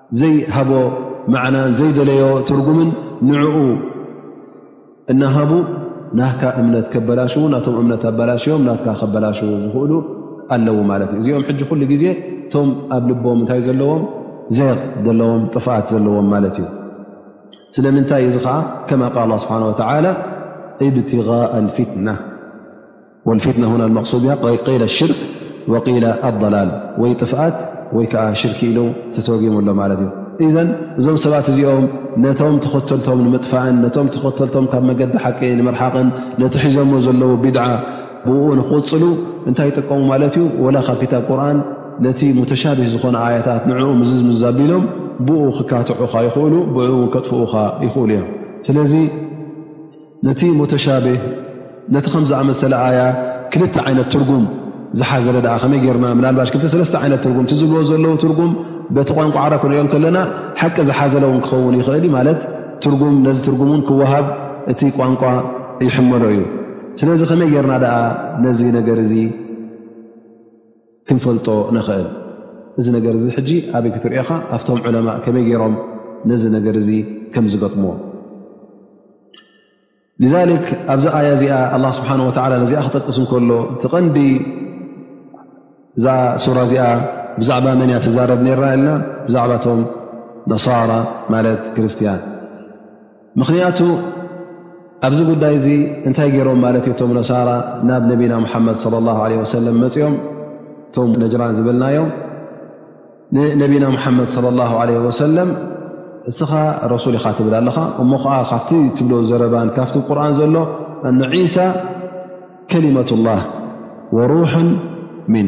ዘይሃቦ ማዕናን ዘይደለዮ ትርጉምን ንዕኡ እናሃቡ ናካ እምነት ከበላሽው ናቶም እምነት ኣበላሽዮም ናትካ ከበላሽው ዝኽእሉ ኣለዉ ማለት እዩ እዚኦም ሕጂ ኩሉ ግዜ እቶም ኣብ ልቦም እንታይ ዘለዎም ዘቕ ዘለዎም ጥፍኣት ዘለዎም ማለት እዩ ስለምንታይ እዚ ከዓ ከማ ቃል ስብሓን ወተላ እብትغ ልፍትና ወልፊትና ሁና መቅሱድ እያ ቀይለ ሽርክ ወቂለ ኣላል ወይ ጥፍኣት ወይ ከዓ ሽርክ ኢሉ ተተርጉሙ ኣሎ ማለት እዩ እዘን እዞም ሰባት እዚኦም ነቶም ተኸተልቶም ንምጥፋእን ነቶም ተኸተልቶም ካብ መገዲ ሓቂ ንምርሓቕን ነቲ ሒዞሞ ዘለዉ ቢድዓ ብኡ ንክቕፅሉ እንታይ ይጥቀሙ ማለት እዩ ወላ ካብ ክታብ ቁርን ነቲ ሙተሻቢህ ዝኾነ ኣያታት ንዕኡ ምዝዝ ምዛቢሎም ብኡ ክካትዑኻ ይኽእሉ ብኡ ውን ከጥፍኡኻ ይኽእሉ እዮም ስለዚ ነቲ ሙተሻቤህ ነቲ ከም ዝኣመሰለ ኣያ ክልተ ዓይነት ትርጉም ዝሓዘለ ድኣ ከመይ ገርና ምናልባሽ ክልተሰለስተ ዓይነት ትርጉም እቲ ዝብልዎ ዘለዉ ትርጉም በቲ ቋንቋ ዓረ ክንሪኦ ከለና ሓቂ ዝሓዘለ እውን ክኸውን ይኽእል እዩ ማለት ትርጉም ነዚ ትርጉም እውን ክወሃብ እቲ ቋንቋ ይሕመሎ እዩ ስለዚ ከመይ ገርና ድኣ ነዚ ነገር እዚ ክንፈልጦ ንኽእል እዚ ነገር እዚ ሕጂ ኣበይ ክትሪኦኻ ኣብቶም ዑለማ ከመይ ገይሮም ነዚ ነገር እዚ ከም ዝገጥምዎ ذ ኣብዚ ኣያ እዚኣ ኣ ስብሓ ወ ነዚኣ ክጠቅስ እንከሎ እቲ ቐንዲ እዛ ሱራ እዚኣ ብዛዕባ መን እያ ትዛረብ ነራ ኢልና ብዛዕባ እቶም ነሳራ ማለት ክርስትያን ምኽንያቱ ኣብዚ ጉዳይ እዚ እንታይ ገይሮም ማለት እዩ እቶም ነሳራ ናብ ነቢና ሙሓመድ ለ ላ ለ ወሰለም መፅኦም እቶም ነጅራን ዝበልናዮም ንነቢና ሙሓመድ ለ ላ ለ ወሰለም እስኻ ረሱል ኢኻ ትብል ኣለኻ እሞ ከዓ ካብቲ ትብሎ ዘረባን ካብቲ ቁርን ዘሎ ኣነ ዒሳ ከሊመት ላህ ወሩሑን ምን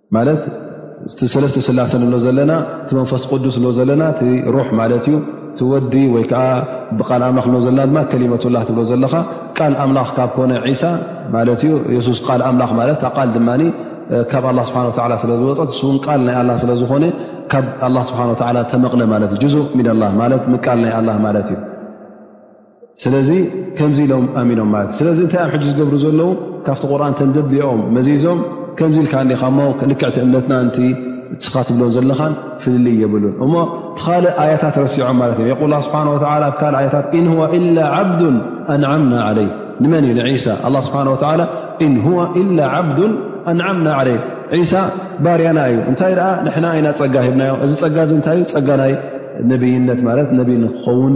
ማለት እቲ ሰለስተ ስላሰ ንብሎ ዘለና እቲ መንፈስ ቅዱስ ንብሎ ዘለና እቲ ሩሕ ማለት እዩ እቲ ወዲ ወይ ከዓ ብቃል ኣምላኽ ንብሎ ዘለና ድማ ከሊመትላ ትብሎ ዘለኻ ቃል ኣምላኽ ካብ ኮነ ዒሳ ማለት እዩ የሱስ ቃል ኣምላኽ ማለት እታ ቃል ድማ ካብ ኣላ ስብሓን ወላ ስለ ዝወፀት ንስውን ቃል ናይ ኣላ ስለ ዝኾነ ካብ ኣላ ስብሓን ወላ ተመቕለ ማለት እዩ ጅዙእ ሚንላ ማለት ምቃል ናይ ኣላ ማለት እዩ ስለዚ ከምዚ ኢሎም ኣሚኖም ማለት እዩ ስለዚ እንታይ እዮም ሕጂ ዝገብሩ ዘለዉ ካብቲ ቁርን ተንደድሊኦም መዚዞም ከምዚ ኢልካ እኒኻ እሞ ልክዕቲ እምነትና እንቲ ንስኻ ትብሎን ዘለኻን ፍልልይ የብሉን እሞ እቲ ካልእ ኣያታት ረሲዖም ማለት እዮም የቁል ስብሓ ወላ ብ ካልእ ኣያታት እን ሁዋ ኢላ ዓብዱን ኣንዓምና ዓለይ ንመን እዩ ንዒሳ ኣላ ስብሓን ወላ እን ሁዋ ኢላ ዓብዱን ኣንዓምና ዓለይ ዒሳ ባርያና እዩ እንታይ ደኣ ንሕና ኣይና ፀጋ ሂብናዮ እዚ ፀጋ እዚ እንታይ እዩ ፀጋ ናይ ነብይነት ማለት ነብይ ንክኸውን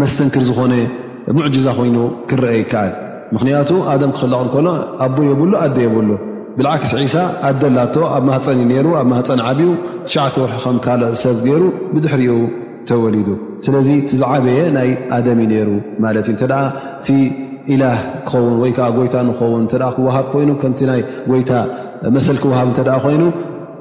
መስተንክር ዝኾነ ሙዕጅዛ ኮይኑ ክረአ ይከኣል ምኽንያቱ ኣደም ክኽለቕ ከሎ ኣቦ የብሉ ኣደ የብሉ ብልዓክስ ዒሳ ኣደ ላቶ ኣብ ማህፀን ዩ ነይሩ ኣብ ማህፀን ዓብዩ ትሸዓተ ወርሒ ከም ካልእ ሰብ ገይሩ ብድሕሪኡ ተወሊዱ ስለዚ ትዝዓበየ ናይ ኣደም ዩ ነይሩ ማለት እዩ እተደኣ እቲ ኢላህ ክኸውን ወይ ከዓ ጎይታ ንኸውን ክወሃብ ኮይኑ ከምቲ ናይ ጎይታ መሰል ክወሃብ እተ ኮይኑ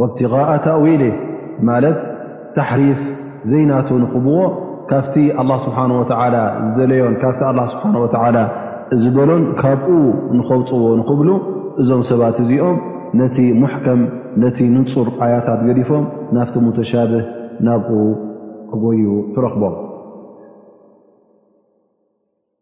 ወብትغء ተእዊሊ ማለት ታሕሪፍ ዘይናቱ ንኽብዎ ካብቲ ኣላ ስብሓን ወተላ ዝደለዮን ካብቲ ኣላ ስብሓን ወተላ ዝበሎን ካብኡ ንኸውፅዎ ንኽብሉ እዞም ሰባት እዚኦም ነቲ ሙሕከም ነቲ ንፁር ኣያታት ገዲፎም ናብቲ ሙተሻብህ ናብኡ ክጎዩ ትረኽቦም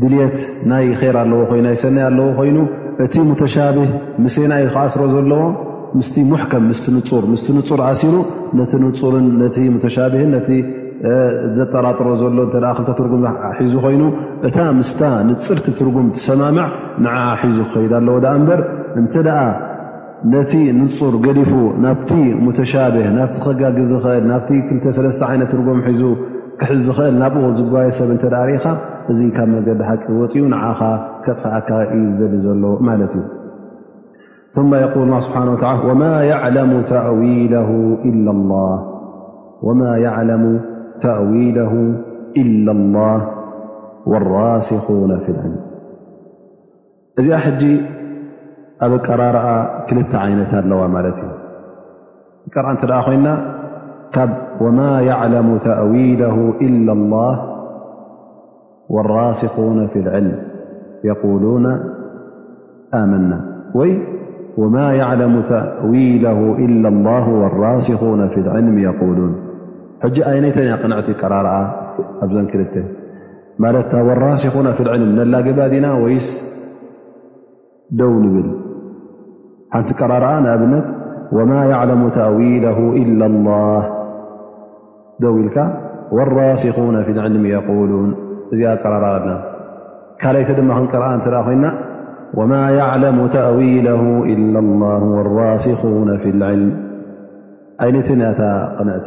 ድልት ናይ ራ ኣለዎ ኮይኑ ናይ ሰናይ ኣለዎ ኮይኑ እቲ ሙተሻብህ ምሰናይ ክኣስሮ ዘለዎ ምስ ሙሕከም ምስ ንፁር ምስ ንፁር ኣሲሩ ነቲ ንፁርን ነቲ ሙተሻብህን ነቲ ዘጠራጥሮ ዘሎ እተ ክልተ ትርጉም ሒዙ ኮይኑ እታ ምስታ ንፅርቲ ትርጉም ትሰማምዕ ንዓ ሒዙ ክኸይድ ኣለዎ ዳኣ እምበር እንተ ነቲ ንጹር ገዲፉ ናብቲ ሙተሻብህ ናብቲ ከጋግዝ ዝኽእል ናብቲ ክልተሰለስተ ዓይነት ትርጉም ሒዙ ክሕዝ ዝኽእል ናብኡ ዝጓየ ሰብ እንተ ርኢኻ እዚ ካብ መገዲ ሓቂ ወፂኡ ንዓኻ ከጥፍኣካ እዩ ዝደሊ ዘሎ ማለት እዩ ثመ የል ላ ስብሓ ወማ ለሙ ተእዊለ ኢላ ላ ወማ ለሙ ተእዊለ ኢላ ላ ወራሲኹነ ፊ ልዕልም ذ حج أب قر ر كلت عينت الو مت قر نت ين وما يعلم تأويله إلا الله والراسخون في العلم يقولون آمنا ي وما يعلم تأويله إلا الله والراسخون في العلم يقولون حج ينተ قنعቲ ቀرر ኣ ክل والراسون في العلم جبدና ي و نبل ሓنቲ ቀرر أብنት وما يعلم أويله إلا الله والراسخون في العلم يقولون ዚ رر ካይተ قرأ እ ኮ وما يعلم تأويله إلا الله والراسخون في العلم ينተ قنعت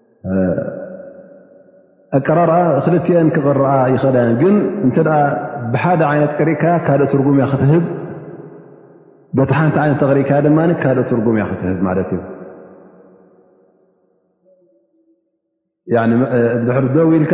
ኣቀራርኣ ክልቲኤን ክቕረኣ ይኽእላ እየን ግን እንተ ብሓደ ዓይነት ቀሪእካያ ካልእ ትርጉም እያ ክትህብ በቲ ሓንቲ ዓይነት ተቕሪእካያ ድማ ካልእ ትርጉም እያ ክትህብ ማለት እዩ ድሕሪ ደው ኢልካ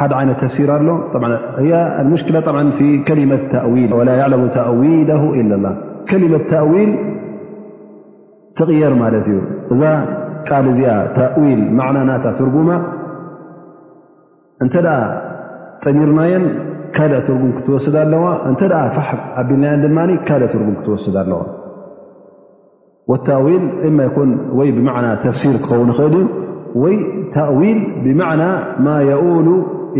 ሓደ ዓይነት ተፍሲር ኣሎ ሙሽክላ ከሊመ ተእዊል ላ ያዕለሙ ተእዊለ ኢለ ላ ከሊመ ተእዊል ትቕየር ማለት እዩ እዛ ቃል እዚኣ ተእዊል ማዕና ናታ ትርጉማ እንተ ጠሚርናየን ካልእ ትርጉም ክትወስድ ኣለዋ እንተ ፋሕ ኣቢልናየን ድማ ካልእ ትርጉም ክትወስድ ኣለዋ ወታዊል እማ ይኩን ወይ ብማዕና ተፍሲር ክኸውን ይኽእል እዩ ወይ ታእዊል ብማዕና ማ የኡሉ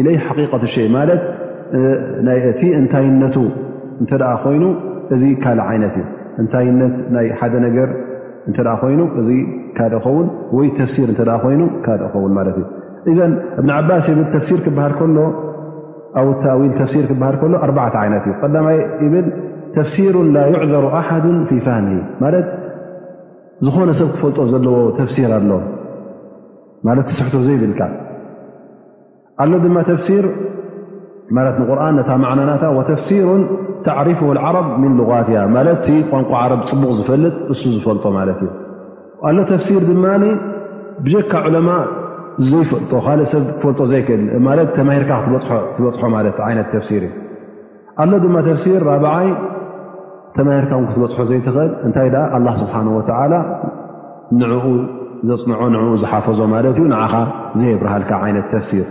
ኢለይ ሓቂቀት ሸይ ማለት ናይ እቲ እንታይነቱ እንተ ኮይኑ እዚ ካልእ ዓይነት እዩ እንታይነት ናይ ሓደ ነገር እንተ ኮይኑ እዚ ካል ኸውን ወይ ተፍሲር እተ ኮይኑ ካልእ ኸውን ማለት እዩ እዘን እብን ዓባስ የብል ተፍሲር ክበሃል ከሎ ኣው ታዊል ተፍሲር ክበሃል ከሎ ኣርባዕተ ዓይነት እዩ ቀዳማይ ይብል ተፍሲሩ ላ ይዕዘሩ ኣሓዱ ፊ ፋህሚ ማለት ዝኾነ ሰብ ክፈልጦ ዘለዎ ተፍሲር ኣሎ ማለት ትስሕቶ ዘይብልካ ኣሎ ድማ ተፍሲር ማለት ንቁርን ነታ ማዕናናታ ወተፍሲሩ ተዕሪፍ ዓረብ ምን ልغት እያ ማለት ቋንቋ ዓረብ ፅቡቕ ዝፈልጥ እሱ ዝፈልጦ ማለት እዩ ኣሎ ተፍሲር ድማ ብጀካ ዑለማ ዘይፈልጦ ካልእ ሰብ ክፈልጦ ዘይክእል ማለት ተማሂርካ ክትበፅሖ ማለት ዓይነት ተፍሲር እዩ ኣሎ ድማ ተፍሲር ራብዓይ ተማሂርካ ውን ክትበፅሖ ዘይትኽእል እንታይ ደኣ ኣላ ስብሓን ወተዓላ ንዕኡ ዘፅንዖ ንኡ ዝሓፈዞ ማለት እዩ ንዓኻ ዘየብርሃልካ ዓይነት ተፍሲር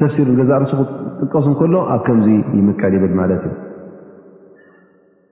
ተፍሲር ንገዛእ ርእሱ ክጥቀሱ ከሎ ኣብ ከምዚ ይምቀል ይብል ማለት እዩ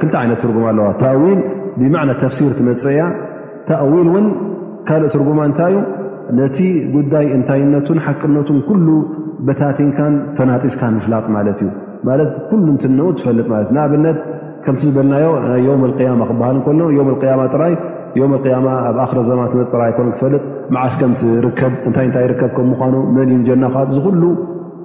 ክልተ ዓይነት ትርጉም ኣለዋ ታዊል ብማዕና ተፍሲር ትመፀ እያ ታዊል እውን ካልእ ትርጉማ እንታይ እዩ ነቲ ጉዳይ እንታይነቱን ሓቅነቱን ኩሉ በታቲንካን ፈናጢስካ ምፍላጥ ማለት እዩ ማለት ኩሉ እንትነው ትፈልጥ ማለት እ ንኣብነት ከምቲ ዝበልናዮ ናይ ዮም ያማ ክበሃል ከሎ ዮም ያማ ጥራይ ዮም ያማ ኣብ ኣክረ ዘማ ትመፅ ጥራይ ኣይኮነ ትፈልጥ መዓስ ከምትርከብ እንታይ እንታይ ይርከብ ከም ምኳኑ መን ዩ ጀና ካ ዝኩሉ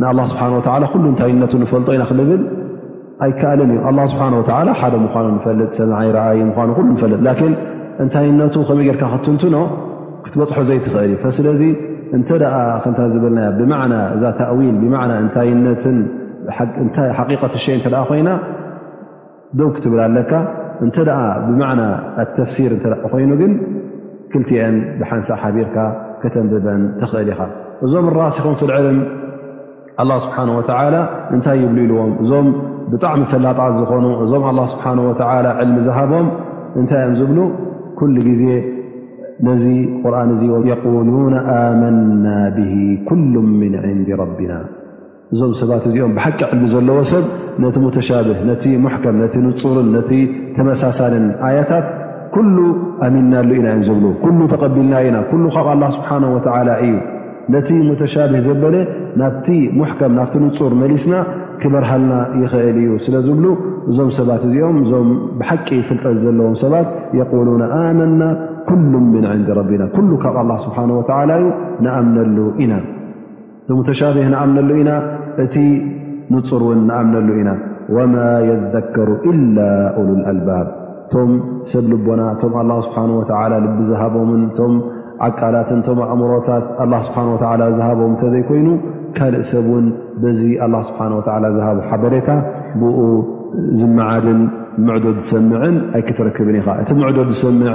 ንኣላ ስብሓን ወተላ ኩሉ እንታይነቱ ንፈልጦ ኢና ክንብል ኣይከኣልን እዩ ኣላ ስብሓን ወተላ ሓደ ምኳኑ ንፈልጥ ሰማይ ረኣይ ምኳኑ ኩሉ ንፈልጥ ላኪን እንታይነቱ ከመይ ጌርካ ክትትንትኖ ክትበፅሖ ዘይትኽእል እዩ ስለዚ እንተ ደኣ ከምታ ዝበልናያ ብማዕና እዛ ታእዊል ብማዕና እንታይነትን ሓቂቀት ሸይ እንተ ኮይና ደው ክትብል ኣለካ እንተ ብማዕና ኣተፍሲር እተ ኮይኑ ግን ክልቲኤን ብሓንሳእ ሓቢርካ ከተንብበን ተኽእል ኢኻ እዞም ራሲኹም ፍልዕልም ኣላ ስብሓን ወተላ እንታይ ይብሉ ኢልዎም እዞም ብጣዕሚ ፈላጣት ዝኾኑ እዞም ኣላ ስብሓን ወተላ ዕልሚ ዝሃቦም እንታይ እዮም ዝብሉ ኩሉ ግዜ ነዚ ቁርን እዚ የቁሉና ኣመና ብሂ ኩሉ ምን ዕንዲ ረቢና እዞም ሰባት እዚኦም ብሓቂ ዕሊ ዘለዎ ሰብ ነቲ ሙተሻብህ ነቲ ሙሕከም ነቲ ንፁርን ነቲ ተመሳሳልን ኣያታት ኩሉ ኣሚናሉ ኢና እዮም ዝብሉ ኩሉ ተቐቢልና ኢና ኩሉ ካብ ኣላ ስብሓን ወተዓላ እዩ ነቲ ሙተሻብህ ዘበለ ናብቲ ሙሕከም ናብቲ ንፁር መሊስና ክበርሃልና ይኽእል እዩ ስለ ዝብሉ እዞም ሰባት እዚኦም እዞም ብሓቂ ፍልጠት ዘለዎም ሰባት የቁሉና ኣመና ኩሉ ምን ዕንዲ ረቢና ኩሉ ካብ ኣላ ስብሓን ወተዓላ እዩ ንኣምነሉ ኢና ሙተሻብህ ንኣምነሉ ኢና እቲ ንፁር እውን ንኣምነሉ ኢና ወማ የዘከሩ ኢላ ኡሉኣልባብ እቶም ሰብ ልቦና እቶም ኣላ ስብሓን ወተላ ልቢ ዝሃቦምን እቶም ዓቃላትን እቶም ኣእምሮታት ኣላ ስብሓን ወተላ ዝሃቦም እንተዘይኮይኑ ካልእ ሰብ እውን በዚ ኣላ ስብሓን ወተላ ዝሃቦ ሓበሬታ ብኡ ዝመዓድን ምዕዶት ዝሰምዕን ኣይክትረክብን ኢኻ እቲ ምዕዶት ዝሰምዕ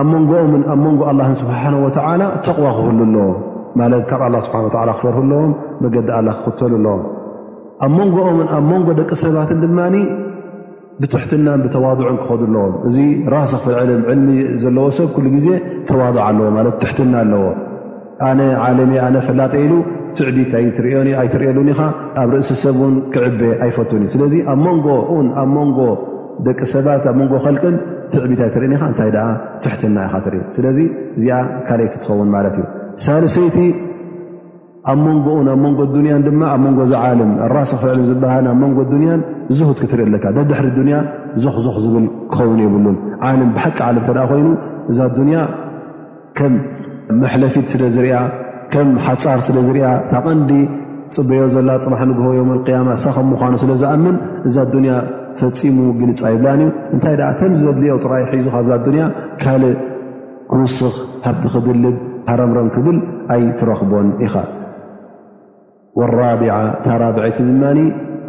ኣብ መንጎኦምን ኣብ መንጎ ኣላን ስብሓን ወተዓላ ተቕዋ ክህሉ ኣለዎ ማለት ካብ ኣላ ስብሓ ወላ ክፈርህ ኣለዎም መገዲ ኣላ ክኽተሉ ኣለዎም ኣብ መንጎኦምን ኣብ መንጎ ደቂ ሰባትን ድማ ብትሕትናን ብተዋድዑን ክኸዱ ኣለዎም እዚ ራሰክፍልዕልም ዕልሚ ዘለዎ ሰብ ኩሉ ግዜ ተዋድዕ ኣለዎ ማለት ትሕትና ኣለዎ ኣነ ዓለም ኣነ ፈላጠ ኢሉ ትዕቢት ኣይትርእየሉን ኢኻ ኣብ ርእሲ ሰብ ውን ክዕበ ኣይፈቱን እዩ ስለዚ ኣብ መንጎ ን ኣብ መንጎ ደቂ ሰባት ኣብ መንጎ ከልቅን ትዕቢት ኣይትርእን ኢኻ እንታይ ደኣ ትሕትና ኢኻ ትርኢ ስለዚ እዚኣ ካልይቲ ትኸውን ማለት እዩ ሳልሰይቲ ኣብ መንጎኡን ኣብ መንጎ ዱንያን ድማ ኣብ መንጎ ዝዓለም ኣራስ ፍዕል ዝበሃል ኣብ መንጎ ዱንያን ዝሁት ክትርኢ ኣለካ ደድሕሪ ዱንያ ዞኽዞኽ ዝብል ክኸውን የብሉን ዓለም ብሓቂ ዓለም እተ ኮይኑ እዛ ዱንያ ከም መሕለፊት ስለ ዝርያ ከም ሓፃር ስለ ዝርያ ታቐንዲ ፅበዮ ዘላ ፅባሕ ንግሆ ዮም ያማ እሳ ከም ምኳኑ ስለ ዝኣምን እዛ ኣዱንያ ፈፂሙ ግልፅ ኣይብላን እዩ እንታይ ኣ ከም ዘድልዮ ጥራይ ሒዙ ካብዛ ኣዱንያ ካልእ ክውስኽ ሃብቲ ክድልብ ሃረምረም ክብል ኣይትረኽቦን ኢኻ ወራቢዓ እታ ራብዐይቲ ድማ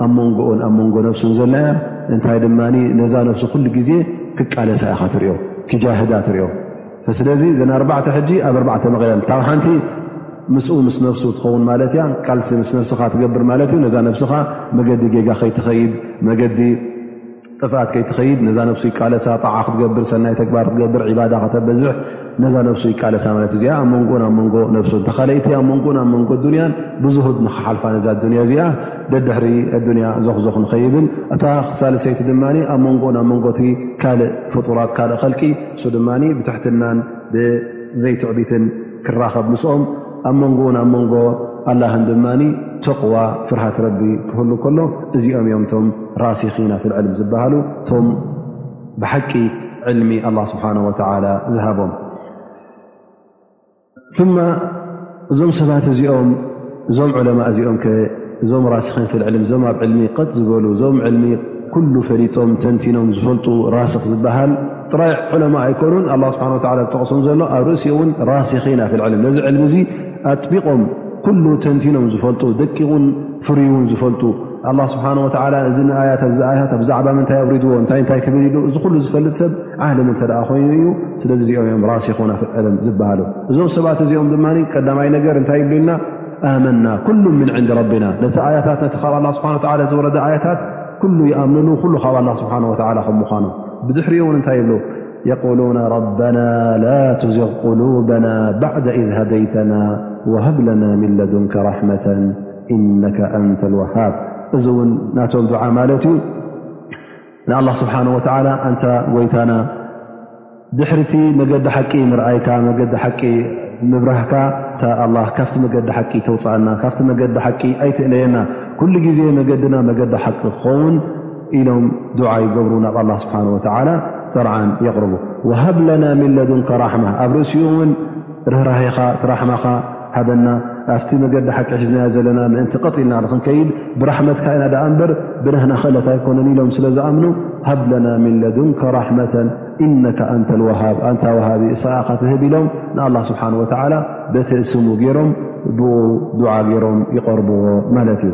ኣብ መንጎኡን ኣብ መንጎ ነፍሱን ዘለ እያ እንታይ ድማ ነዛ ነፍሱ ኩሉ ግዜ ክቃለሳ ኢኻ ትሪዮ ክጃህዳ ትሪዮ ስለዚ ዘና ኣርባዕተ ሕጂ ኣብ ኣርባዕተ መቐያ ካብ ሓንቲ ምስኡ ምስ ነፍሱ ትኸውን ማለት እያ ቃልሲ ምስ ነፍስኻ ትገብር ማለት እዩ ነዛ ነፍስኻ መገዲ ጌጋ ከይትኸይድ መገዲ ጥፍኣት ከይትኸይድ ነዛ ነብሱ ይቃለሳ ጣዓ ክትገብር ሰናይ ተግባር ክትገብር ዕባዳ ከተበዝሕ ነዛ ነብሱ ይቃለሳ ማለት እዚኣ ኣብ መንጎን ኣብ መንጎ ነብሱን ተካለይቲ ኣብ መንጎን ኣብ መንጎ ኣዱንያን ብዙሁድ ንክሓልፋ ነዛ ኣዱንያ እዚኣ ደድሕሪ ኣዱንያ ዞክዞኽ ንኸይብል እታ ክሳልሰይቲ ድማ ኣብ መንጎን ኣብ መንጎቲ ካልእ ፍጡራት ካልእ ከልቂ እሱ ድማ ብትሕትናን ብዘይትዕቢትን ክራኸብ ምስኦም ኣብ መንጎን ኣብ መንጎ ኣላህን ድማ ተቕዋ ፍርሃት ረቢ ክህሉ ከሎ እዚኦም እዮም ቶም ራሲኺና ፍልዕልም ዝበሃሉ ቶም ብሓቂ ዕልሚ ኣላ ስብሓን ወተላ ዝሃቦም እዞም ሰባት እዚኦም እዞም ዑለማ እዚኦም ከ እዞም ራስኺን ፊ ልዕልም እዞም ኣብ ዕልሚ ቐጥ ዝበሉ እዞም ዕልሚ ኩሉ ፈሊጦም ተንቲኖም ዝፈልጡ ራስኽ ዝበሃል ጥራይ ዑለማ ኣይኮኑን ኣላ ስብሓን ወላ ዝጠቕሶም ዘሎ ኣብ ርእሲ እውን ራስኺና ፊ ልዕልም ነዚ ዕልሚ እዙ ኣጥቢቖም ኩሉ ተንቲኖም ዝፈልጡ ደቂቕን ፍርይውን ዝፈልጡ ኣላ ስብሓን ወላ እዚ ንኣያት ኣዚኣያት ብ ዛዕባ ምንታይ ኣብሪድዎ እንታይ እንታይ ክብል ኢሉ እዚ ኩሉ ዝፈልጥ ሰብ ዓህልም እንተ ኮይኑ እዩ ስለዚ እዚኦም እዮም ራሲ ኮና ፍዕልም ዝበሃሉ እዞም ሰባት እዚኦም ድማ ቀዳማይ ነገር እንታይ ይብሉ ኢልና ኣመና ኩሉ ምን ዕንዲ ረቢና ነቲ ኣያታት ነቲ ካብ ኣላ ስብሓ ላ ዝወረደ ኣያታት ኩሉ ይኣምንሉ ኩሉ ካብ ኣላ ስብሓ ወ ከም ምዃኑ ብድሕሪኡ እውን እንታይ ይብሉ የቁሉና ረበና ላ ትዝቕ ቁሉበና ባዕደ ኢዝ ሃደይተና ወሃብ ለና ምን ለዱንከ ራሕመተን እነከ ኣንተ ልወሃብ እዚ እውን ናቶም ዱዓ ማለት እዩ ንኣላ ስብሓን ወተላ ኣንታ ጎይታና ድሕሪቲ መገዲ ሓቂ ምርኣይካ መገዲ ሓቂ ምብራህካ እታ ኣላ ካብቲ መገዲ ሓቂ ተውፅኣና ካብቲ መገዲ ሓቂ ኣይትእለየና ኩሉ ግዜ መገድና መገዲ ሓቂ ክኸውን ኢሎም ዱዓ ይገብሩ ናብ ኣላ ስብሓን ወተላ ጠርዓን የቕርቡ ወሃብ ለና ምን ለዱንካ ራሕማ ኣብ ርእሲኡ እውን ርህራሂኻ ትራሕማኻ ሃበና ኣብቲ መገዲ ሓቂ ሒዝናዮ ዘለና ምእንቲ ቀጥ ኢልና ንክንከይድ ብራሕመትካ ኢና ደኣ እምበር ብናህና ክእለት ኣይኮነን ኢሎም ስለ ዝኣምኑ ሃብለና ምን ለዱንካ ራሕመተን ኢነካ ኣንተ ልዋሃብ ኣንታ ወሃቢ እስኻ ትህብ ኢሎም ንኣላ ስብሓን ወተዓላ በቲ እስሙ ገይሮም ብኡ ዱዓ ገይሮም ይቐርብዎ ማለት እዩ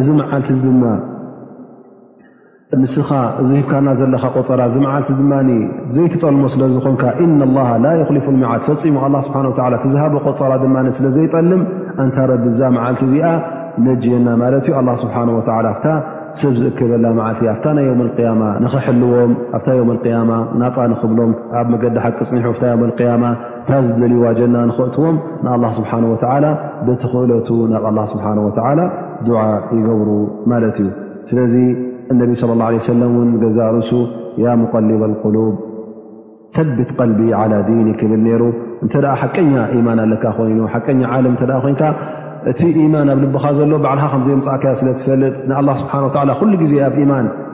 እዚ መዓልቲ እዚ ድማ ንስኻ እዚ ሂብካና ዘለኻ ቆፀራ እዚ መዓልቲ ድማ ዘይትጠልሞ ስለ ዝኾንካ እና ላ ላ ይኽሊፉ ልመዓት ፈፂሙ ኣላ ስብሓን ወላ ትዝሃቦ ቆፀራ ድማ ስለ ዘይጠልም ኣንታ ረቢ ብዛ መዓልቲ እዚኣ ነጅየና ማለት እዩ ኣላ ስብሓን ወላ ኣፍታ ሰብ ዝእከበላ መዓልቲ ኣፍታ ናይ ዮም ልቅያማ ንኽሕልዎም ኣብታ ዮም ልቅያማ ናፃ ንኽብሎም ኣብ መገዲ ሓቂ ፅኒሑ ፍታ ዮም ልቅያማ እታ ዝደልይዋ ጀና ንኸእትዎም ንኣላ ስብሓን ወተዓላ በቲ ክእለቱ ናብ ኣላ ስብሓን ወተዓላ ዱዓ ይገብሩ ማለት እዩ ስለዚ እነቢ ስለ ላ ለ ሰለም እውን ገዛእ ርእሱ ያ ሙቀሊበ ልቁሉብ ተብት ቀልቢ ዓላ ዲኒ ክብል ነይሩ እንተ ሓቀኛ ኢማን ኣለካ ኮይኑ ሓቀኛ ዓለም እተ ኮይንካ እቲ ኢማን ኣብ ልብኻ ዘሎ ባዕልኻ ከምዘይምፃእካዮ ስለትፈልጥ ንኣላ ስብሓን ወላ ኩሉ ግዜ ኣብ ኢማን